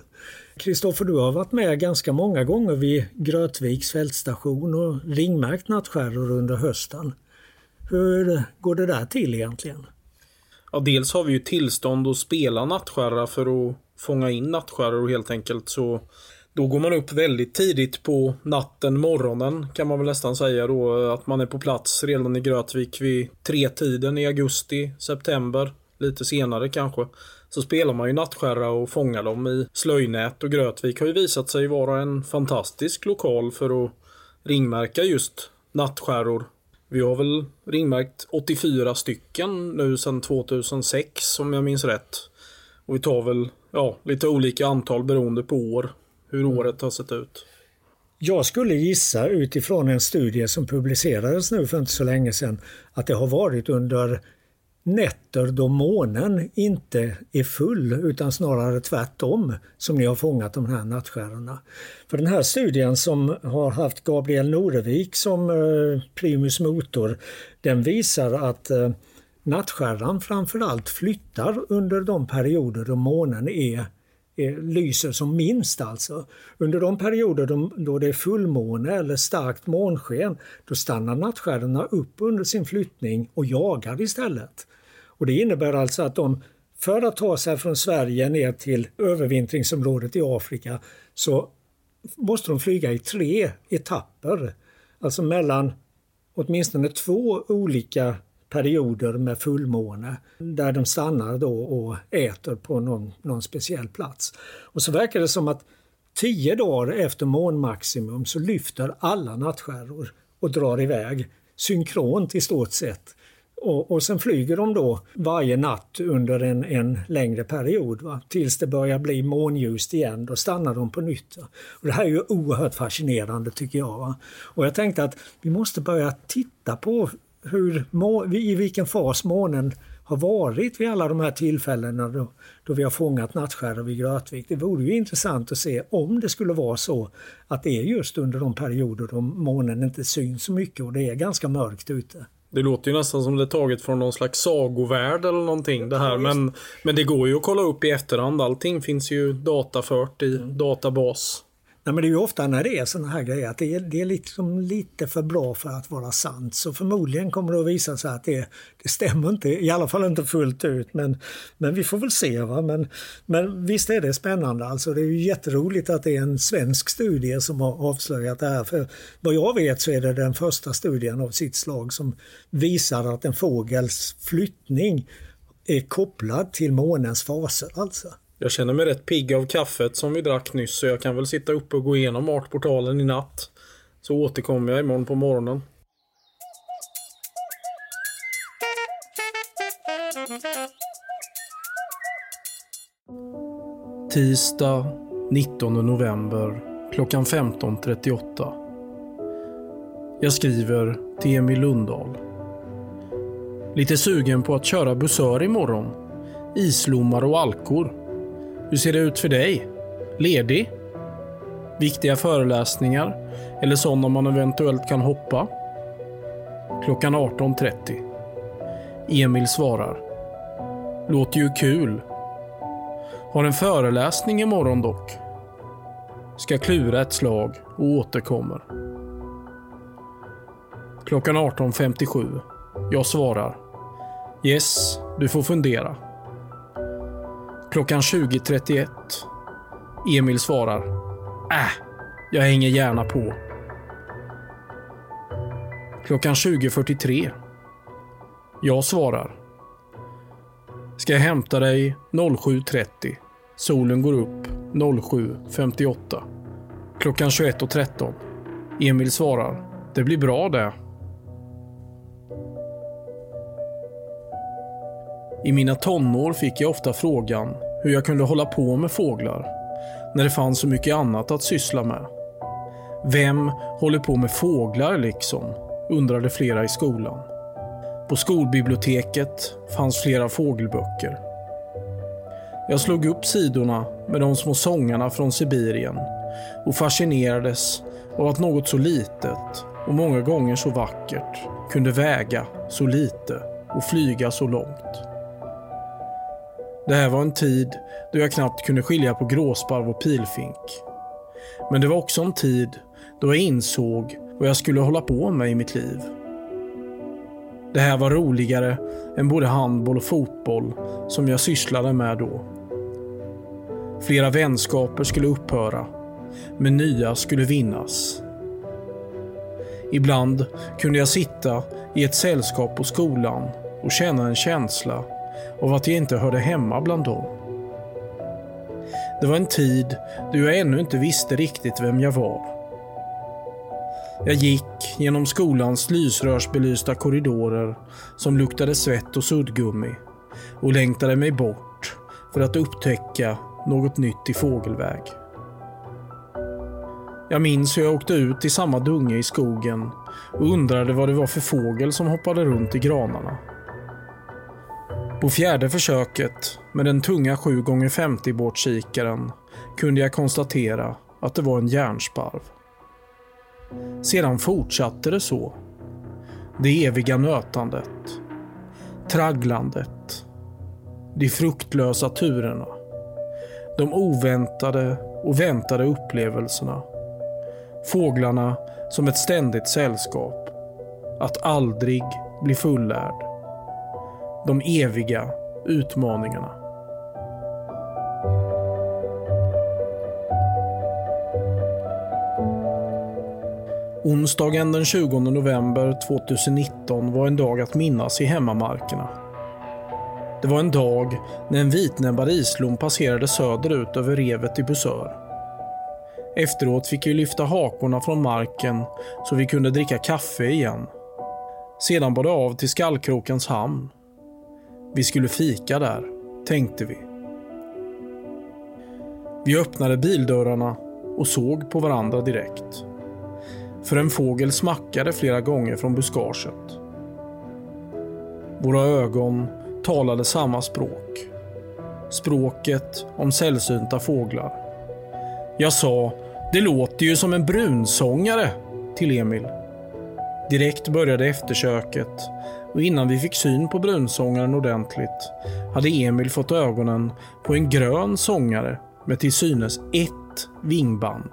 Kristoffer, du har varit med ganska många gånger vid Grötviks fältstation och ringmärkt nattskärror under hösten. Hur går det där till egentligen? Ja, dels har vi ju tillstånd att spela nattskärra för att fånga in nattskärror helt enkelt. Så då går man upp väldigt tidigt på natten, morgonen kan man väl nästan säga då. Att man är på plats redan i Grötvik vid tretiden i augusti, september. Lite senare kanske. Så spelar man ju nattskärra och fångar dem i slöjnät och Grötvik har ju visat sig vara en fantastisk lokal för att ringmärka just nattskärror. Vi har väl ringmärkt 84 stycken nu sedan 2006 om jag minns rätt. Och vi tar väl ja, lite olika antal beroende på år hur mm. året har sett ut? Jag skulle gissa utifrån en studie som publicerades nu för inte så länge sedan att det har varit under nätter då månen inte är full utan snarare tvärtom som ni har fångat de här nattstjärnorna. För den här studien som har haft Gabriel Norevik som eh, primus motor den visar att eh, nattstjärnan framförallt flyttar under de perioder då månen är lyser som minst alltså. Under de perioder då, då det är fullmåne eller starkt månsken, då stannar nattstjärnorna upp under sin flyttning och jagar istället. Och Det innebär alltså att de, för att ta sig från Sverige ner till övervintringsområdet i Afrika, så måste de flyga i tre etapper. Alltså mellan åtminstone två olika perioder med fullmåne där de stannar då och äter på någon, någon speciell plats. Och så verkar det som att tio dagar efter månmaximum så lyfter alla nattskärror och drar iväg synkront i stort sett. Och, och sen flyger de då varje natt under en, en längre period va? tills det börjar bli månljust igen. Då stannar de på nytt. Och det här är ju oerhört fascinerande tycker jag. Va? Och jag tänkte att vi måste börja titta på hur, i vilken fas månen har varit vid alla de här tillfällena då, då vi har fångat nattskärror vid Grötvik. Det vore ju intressant att se om det skulle vara så att det är just under de perioder då månen inte syns så mycket och det är ganska mörkt ute. Det låter ju nästan som det är taget från någon slags sagovärld eller någonting det här. Men, men det går ju att kolla upp i efterhand. Allting finns ju datafört i mm. databas. Nej, men det är ju ofta när det är sådana här grejer att det är, det är liksom lite för bra för att vara sant. Så förmodligen kommer det att visa sig att det, det stämmer inte, i alla fall inte fullt ut. Men, men vi får väl se. Va? Men, men visst är det spännande. Alltså, det är ju jätteroligt att det är en svensk studie som har avslöjat det här. För vad jag vet så är det den första studien av sitt slag som visar att en fågels flyttning är kopplad till månens faser. Alltså. Jag känner mig rätt pigg av kaffet som vi drack nyss så jag kan väl sitta uppe och gå igenom artportalen i natt. Så återkommer jag imorgon på morgonen. Tisdag 19 november klockan 15.38. Jag skriver till Emil Lundahl. Lite sugen på att köra bussör imorgon. Islommar och alkor. Hur ser det ut för dig? Ledig? Viktiga föreläsningar? Eller sådana man eventuellt kan hoppa? Klockan 18.30. Emil svarar. Låter ju kul. Har en föreläsning imorgon dock. ska klura ett slag och återkommer. Klockan 18.57. Jag svarar. Yes, du får fundera. Klockan 20.31. Emil svarar. Äh, jag hänger gärna på. Klockan 20.43. Jag svarar. Ska jag hämta dig 07.30. Solen går upp 07.58. Klockan 21.13. Emil svarar. Det blir bra det. I mina tonår fick jag ofta frågan hur jag kunde hålla på med fåglar när det fanns så mycket annat att syssla med. Vem håller på med fåglar liksom? undrade flera i skolan. På skolbiblioteket fanns flera fågelböcker. Jag slog upp sidorna med de små sångarna från Sibirien och fascinerades av att något så litet och många gånger så vackert kunde väga så lite och flyga så långt. Det här var en tid då jag knappt kunde skilja på gråsparv och pilfink. Men det var också en tid då jag insåg vad jag skulle hålla på med i mitt liv. Det här var roligare än både handboll och fotboll som jag sysslade med då. Flera vänskaper skulle upphöra, men nya skulle vinnas. Ibland kunde jag sitta i ett sällskap på skolan och känna en känsla av att jag inte hörde hemma bland dem. Det var en tid då jag ännu inte visste riktigt vem jag var. Jag gick genom skolans lysrörsbelysta korridorer som luktade svett och suddgummi och längtade mig bort för att upptäcka något nytt i fågelväg. Jag minns hur jag åkte ut i samma dunge i skogen och undrade vad det var för fågel som hoppade runt i granarna. På fjärde försöket med den tunga 7x50 båtkikaren kunde jag konstatera att det var en järnsparv. Sedan fortsatte det så. Det eviga nötandet. Tragglandet. De fruktlösa turerna. De oväntade och väntade upplevelserna. Fåglarna som ett ständigt sällskap. Att aldrig bli fullärd. De eviga utmaningarna. Onsdagen den 20 november 2019 var en dag att minnas i hemmamarkerna. Det var en dag när en vitnäbbad islom passerade söderut över revet i Busör. Efteråt fick vi lyfta hakorna från marken så vi kunde dricka kaffe igen. Sedan bar det av till Skallkrokens hamn. Vi skulle fika där, tänkte vi. Vi öppnade bildörrarna och såg på varandra direkt för en fågel smackade flera gånger från buskaget. Våra ögon talade samma språk. Språket om sällsynta fåglar. Jag sa, det låter ju som en brunsångare, till Emil. Direkt började eftersöket och innan vi fick syn på brunsångaren ordentligt hade Emil fått ögonen på en grön sångare med till synes ett vingband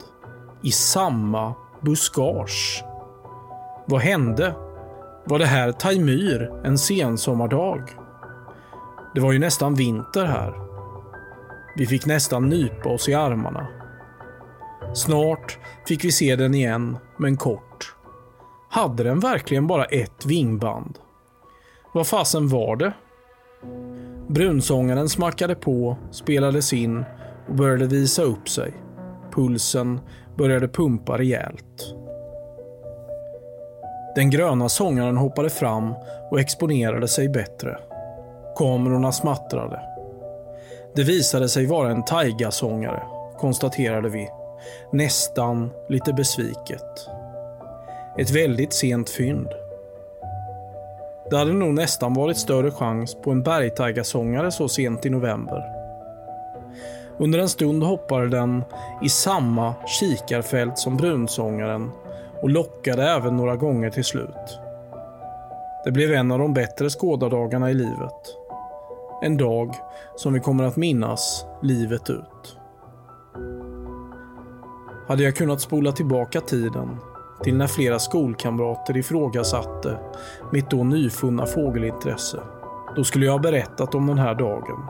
i samma buskage. Vad hände? Var det här Taimyr en sensommardag? Det var ju nästan vinter här. Vi fick nästan nypa oss i armarna. Snart fick vi se den igen, men kort. Hade den verkligen bara ett vingband? Vad fasen var det? Brunsångaren smackade på, spelades in och började visa upp sig. Pulsen började pumpa rejält. Den gröna sångaren hoppade fram och exponerade sig bättre. Kamerorna smattrade. Det visade sig vara en taigasångare, konstaterade vi. Nästan lite besviket. Ett väldigt sent fynd. Det hade nog nästan varit större chans på en bergtaigasångare så sent i november. Under en stund hoppade den i samma kikarfält som brunsångaren och lockade även några gånger till slut. Det blev en av de bättre skådardagarna i livet. En dag som vi kommer att minnas livet ut. hade jag kunnat spola tillbaka tiden till när flera skolkamrater ifrågasatte mitt då nyfunna fågelintresse. Då skulle jag ha berättat om den här dagen.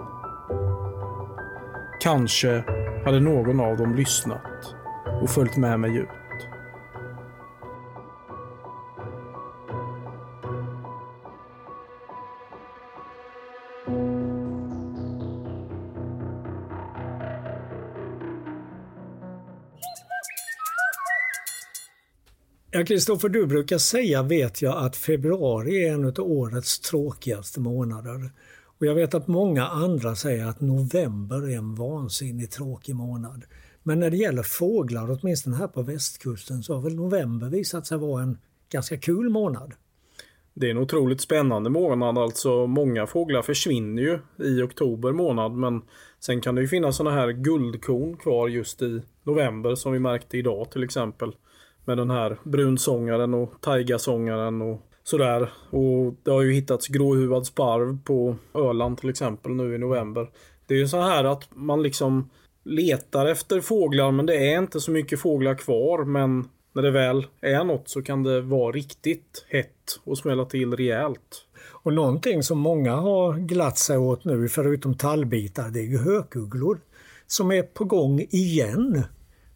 Kanske hade någon av dem lyssnat och följt med mig ut. Ja, Kristoffer, du brukar säga, vet jag, att februari är en av årets tråkigaste månader. Och jag vet att många andra säger att november är en vansinnigt tråkig månad. Men när det gäller fåglar, åtminstone här på västkusten, så har väl november visat sig vara en ganska kul månad. Det är en otroligt spännande månad. Alltså många fåglar försvinner ju i oktober månad men sen kan det ju finnas sådana här guldkorn kvar just i november som vi märkte idag till exempel. Med den här brunsångaren och taigasångaren och sådär. Och det har ju hittats gråhuvad sparv på Öland till exempel nu i november. Det är ju så här att man liksom letar efter fåglar men det är inte så mycket fåglar kvar men när det väl är något så kan det vara riktigt hett och smälla till rejält. Och någonting som många har glatt sig åt nu, förutom tallbitar, det är ju hökugglor som är på gång igen.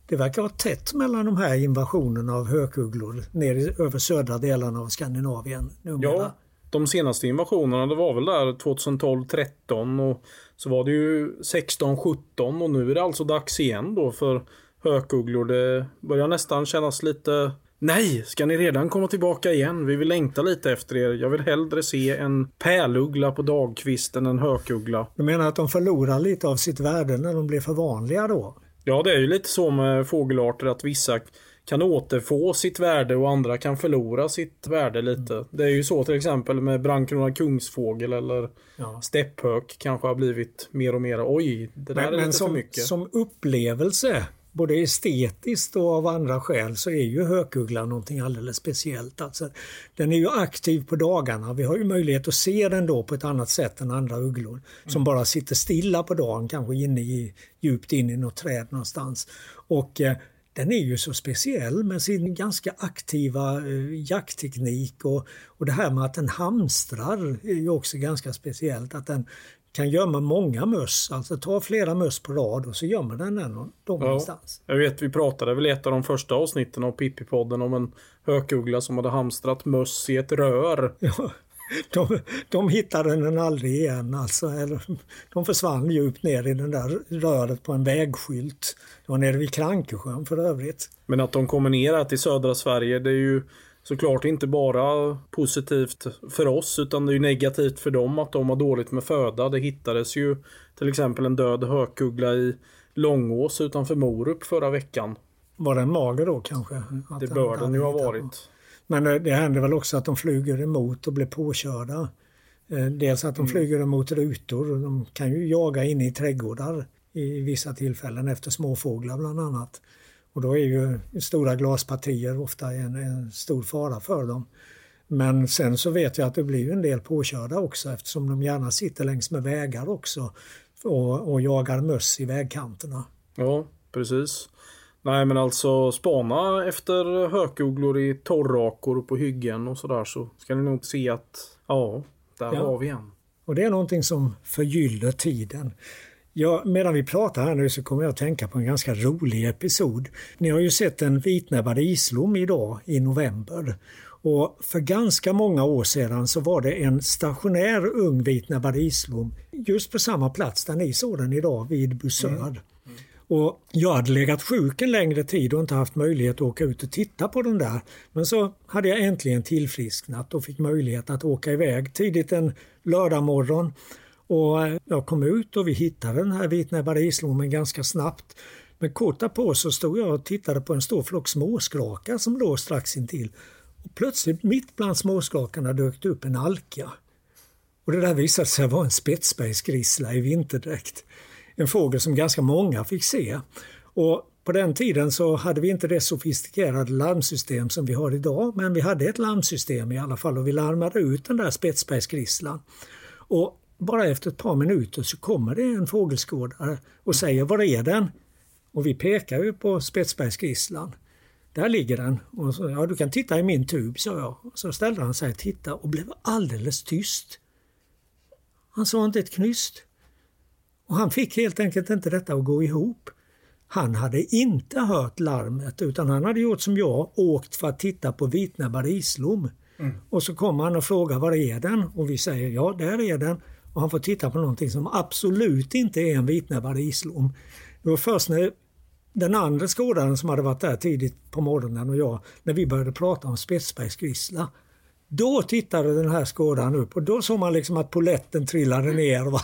Det verkar vara tätt mellan de här invasionerna av hökugglor ner över södra delarna av Skandinavien. Numera. Ja, de senaste invasionerna det var väl där 2012-13 och så var det ju 16-17 och nu är det alltså dags igen då för hökugglor. Det börjar nästan kännas lite Nej, ska ni redan komma tillbaka igen? Vi vill längta lite efter er. Jag vill hellre se en pärluggla på dagkvisten än en hökuggla. Du menar att de förlorar lite av sitt värde när de blir för vanliga då? Ja, det är ju lite så med fågelarter att vissa kan återfå sitt värde och andra kan förlora sitt värde lite. Mm. Det är ju så till exempel med brandkronad kungsfågel eller ja. stepphök kanske har blivit mer och mer oj, det där men, är lite som, för mycket. Som upplevelse både estetiskt och av andra skäl så är ju hökugglan någonting alldeles speciellt. Alltså, den är ju aktiv på dagarna. Vi har ju möjlighet att se den då på ett annat sätt än andra ugglor mm. som bara sitter stilla på dagen, kanske inne i, djupt in i något träd någonstans. Och eh, den är ju så speciell med sin ganska aktiva eh, jaktteknik och, och det här med att den hamstrar är ju också ganska speciellt. Att den kan gömma många möss, alltså ta flera möss på rad och så gömmer den den ja, någonstans. Jag vet, vi pratade väl i ett av de första avsnitten av Pippi-podden om en hökuggla som hade hamstrat möss i ett rör. Ja, de, de hittade den aldrig igen alltså. Eller, de försvann djupt ner i den där röret på en vägskylt. Det var nere vid Krankesjön för övrigt. Men att de kommer ner här till södra Sverige, det är ju såklart inte bara positivt för oss utan det är negativt för dem att de har dåligt med föda. Det hittades ju till exempel en död hökuggla i Långås utanför Morup förra veckan. Var den mager då kanske? Att det bör den ju ha varit. Men det händer väl också att de flyger emot och blir påkörda. Eh, dels att de mm. flyger emot rutor. De kan ju jaga inne i trädgårdar i vissa tillfällen efter småfåglar bland annat. Och då är ju stora glaspartier ofta en, en stor fara för dem. Men sen så vet jag att det blir en del påkörda också eftersom de gärna sitter längs med vägar också och, och jagar möss i vägkanterna. Ja, precis. Nej men alltså spana efter hökugglor i torrakor på hyggen och sådär så ska ni nog se att ja, där ja. har vi en. Och det är någonting som förgyller tiden. Ja, medan vi pratar här nu så kommer jag att tänka på en ganska rolig episod. Ni har ju sett en vitnäbbad islom idag i november. Och för ganska många år sedan så var det en stationär ung vitnäbbad islom just på samma plats där ni såg den idag vid Bussörd. Mm. Och jag hade legat sjuk en längre tid och inte haft möjlighet att åka ut och titta på den där. Men så hade jag äntligen tillfrisknat och fick möjlighet att åka iväg tidigt en lördagmorgon och eh, jag kom ut och vi hittade den här vitnäbbade islommen ganska snabbt. Men kort därpå så stod jag och tittade på en stor flock småskrakar som låg strax intill. Och plötsligt mitt bland småskrakarna dök det upp en alka. Och det där visade sig vara en spetsbergsgrissla i vinterdräkt. En fågel som ganska många fick se. Och på den tiden så hade vi inte det sofistikerade larmsystem som vi har idag, men vi hade ett larmsystem i alla fall och vi larmade ut den där spetsbergsgrisslan. Och bara efter ett par minuter så kommer det en fågelskådare och säger var är den? Och vi pekar ju på Spetsbergsgrisslan. Där ligger den. Och så, ja, du kan titta i min tub, sa jag. Så ställde han sig och tittade och blev alldeles tyst. Han sa inte ett knyst. Och han fick helt enkelt inte detta att gå ihop. Han hade inte hört larmet utan han hade gjort som jag, åkt för att titta på vitnäbbad islom. Mm. Och så kommer han och frågar var är den? Och vi säger ja, där är den. Och han får titta på någonting som absolut inte är en vitnäbbad islom. Det var först när den andra skådaren som hade varit där tidigt på morgonen och jag, när vi började prata om spetsbergsgrissla. Då tittade den här skådaren upp och då såg man liksom att poletten trillade ner. Va?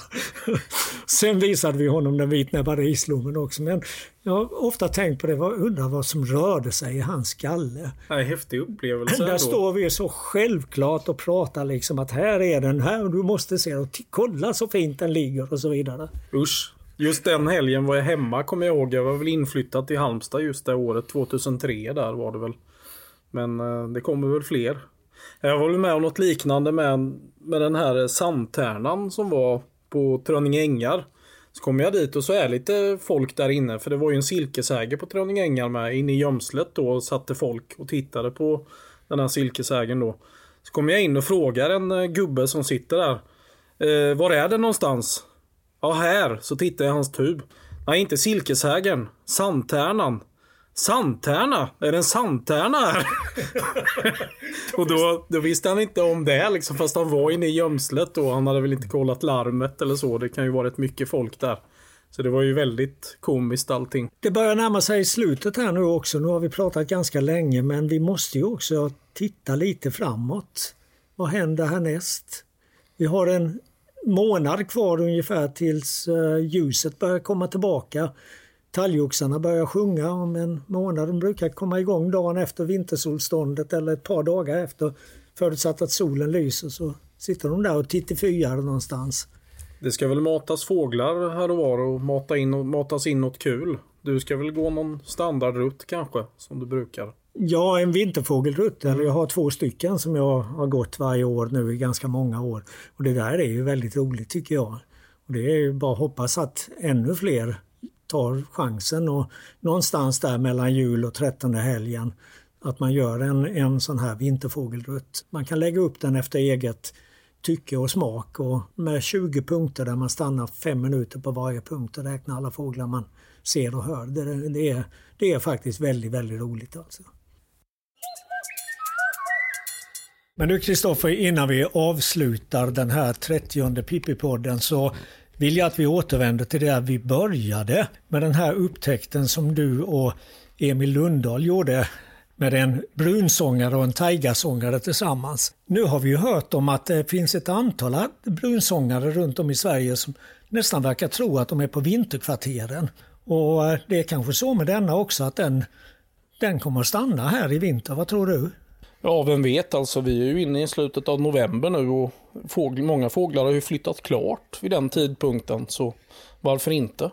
Sen visade vi honom den vitnäbbade islommen också. Men jag har ofta tänkt på det, undrar vad som rörde sig i hans skalle. Ja, häftig upplevelse. Där ändå. står vi så självklart och pratar liksom att här är den, här du måste se och kolla så fint den ligger och så vidare. Usch. Just den helgen var jag hemma kommer jag ihåg. Jag var väl inflyttad till Halmstad just det året. 2003 där var det väl. Men eh, det kommer väl fler. Jag var väl med om något liknande med, med den här sandtärnan som var på Trönninge Ängar. Så kom jag dit och så är lite folk där inne för det var ju en silkesäger på Trönninge Ängar med. Inne i gömslet då satte folk och tittade på den här silkesägen då. Så kom jag in och frågar en eh, gubbe som sitter där. Eh, var är det någonstans? Ja, här. Så tittar jag i hans tub. Nej, inte silkeshägern. Sandtärnan. Sandtärna? Är det en sandtärna här? och då, då visste han inte om det liksom, fast han var inne i gömslet då. Han hade väl inte kollat larmet eller så. Det kan ju vara rätt mycket folk där. Så det var ju väldigt komiskt allting. Det börjar närma sig slutet här nu också. Nu har vi pratat ganska länge men vi måste ju också titta lite framåt. Vad händer härnäst? Vi har en månad kvar ungefär tills eh, ljuset börjar komma tillbaka. Talgoxarna börjar sjunga om en månad. De brukar komma igång dagen efter vintersolståndet eller ett par dagar efter förutsatt att solen lyser så sitter de där och tittifyar någonstans. Det ska väl matas fåglar här och var och, mata in, och matas in något kul. Du ska väl gå någon standardrutt kanske som du brukar? Ja, en vinterfågelrutt. Eller jag har två stycken som jag har gått varje år nu i ganska många år. Och det där är ju väldigt roligt tycker jag. Och det är ju bara hoppas att ännu fler tar chansen och någonstans där mellan jul och trettonde helgen att man gör en, en sån här vinterfågelrutt. Man kan lägga upp den efter eget tycke och smak och med 20 punkter där man stannar fem minuter på varje punkt och räknar alla fåglar man ser och hör. Det, det, är, det är faktiskt väldigt, väldigt roligt alltså. Men du Kristoffer, innan vi avslutar den här 30 Pippi-podden så vill jag att vi återvänder till där vi började med den här upptäckten som du och Emil Lundahl gjorde med en brunsångare och en taigasångare tillsammans. Nu har vi ju hört om att det finns ett antal brunsångare runt om i Sverige som nästan verkar tro att de är på vinterkvarteren. Och eh, det är kanske så med denna också att den, den kommer att stanna här i vinter. Vad tror du? Ja, vem vet alltså. Vi är ju inne i slutet av november nu och fågl många fåglar har ju flyttat klart vid den tidpunkten. Så varför inte?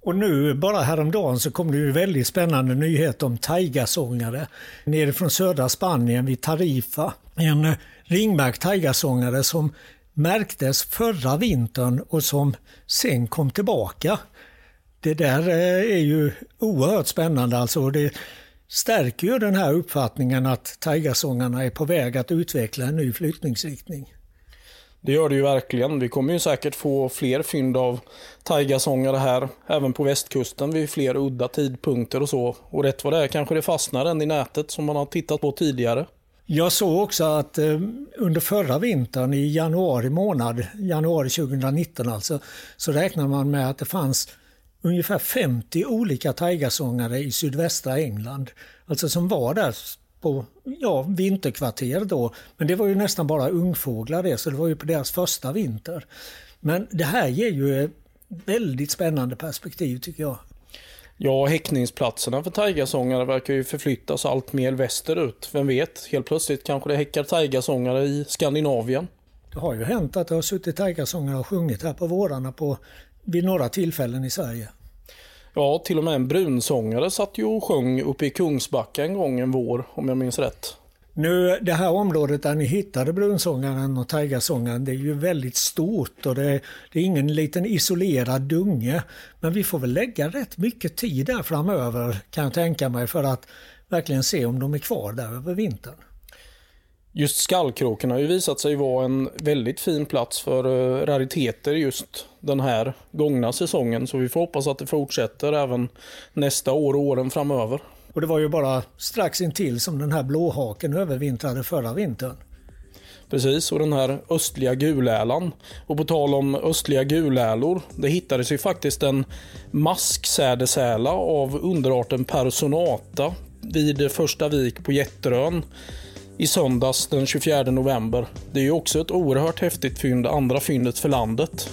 Och nu bara häromdagen så kom det ju väldigt spännande nyhet om taigasångare nere från södra Spanien vid Tarifa. En eh, ringmärkt taigasångare som märktes förra vintern och som sen kom tillbaka. Det där eh, är ju oerhört spännande alltså. Det, stärker ju den här uppfattningen att taigasångarna är på väg att utveckla en ny flyttningsriktning. Det gör det ju verkligen. Vi kommer ju säkert få fler fynd av taigasångare här, även på västkusten vid fler udda tidpunkter och så. Och rätt vad det är kanske det fastnar en i nätet som man har tittat på tidigare. Jag såg också att eh, under förra vintern i januari månad, januari 2019 alltså, så räknar man med att det fanns ungefär 50 olika taigasångare i sydvästra England. Alltså som var där på ja, vinterkvarter då. Men det var ju nästan bara ungfåglar det, så det var ju på deras första vinter. Men det här ger ju ett väldigt spännande perspektiv tycker jag. Ja, häckningsplatserna för taigasångare verkar ju förflyttas allt mer västerut. Vem vet, helt plötsligt kanske det häckar taigasångare i Skandinavien. Det har ju hänt att det har suttit taigasångare och sjungit här på vårarna på vid några tillfällen i Sverige. Ja, till och med en brunsångare satt ju och sjöng uppe i Kungsbacka en gång en vår, om jag minns rätt. Nu, det här området där ni hittade brunsångaren och taigasångaren, det är ju väldigt stort och det, det, är ingen liten isolerad dunge. Men vi får väl lägga rätt mycket tid där framöver kan jag tänka mig för att verkligen se om de är kvar där över vintern. Just skallkråken har ju visat sig vara en väldigt fin plats för eh, rariteter just den här gångna säsongen. Så vi får hoppas att det fortsätter även nästa år och åren framöver. Och det var ju bara strax intill som den här blåhaken övervintrade förra vintern. Precis, och den här östliga gulälan. Och på tal om östliga gulälor, det hittades ju faktiskt en masksädesäla av underarten Personata vid första vik på Jätterön i söndags den 24 november. Det är ju också ett oerhört häftigt fynd, andra fyndet för landet.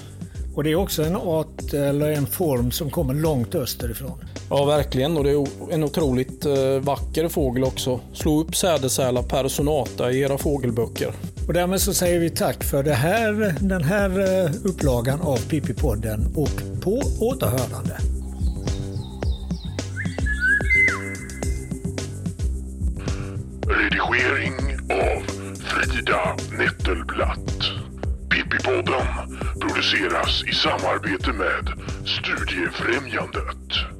Och det är också en art eller en form som kommer långt österifrån. Ja, verkligen. Och det är en otroligt eh, vacker fågel också. Slå upp sädesärla personata i era fågelböcker. Och därmed så säger vi tack för det här, den här eh, upplagan av Pippi-podden och på återhörande. Redigering av Frida Nettelblatt. Pippipodden produceras i samarbete med Studiefrämjandet.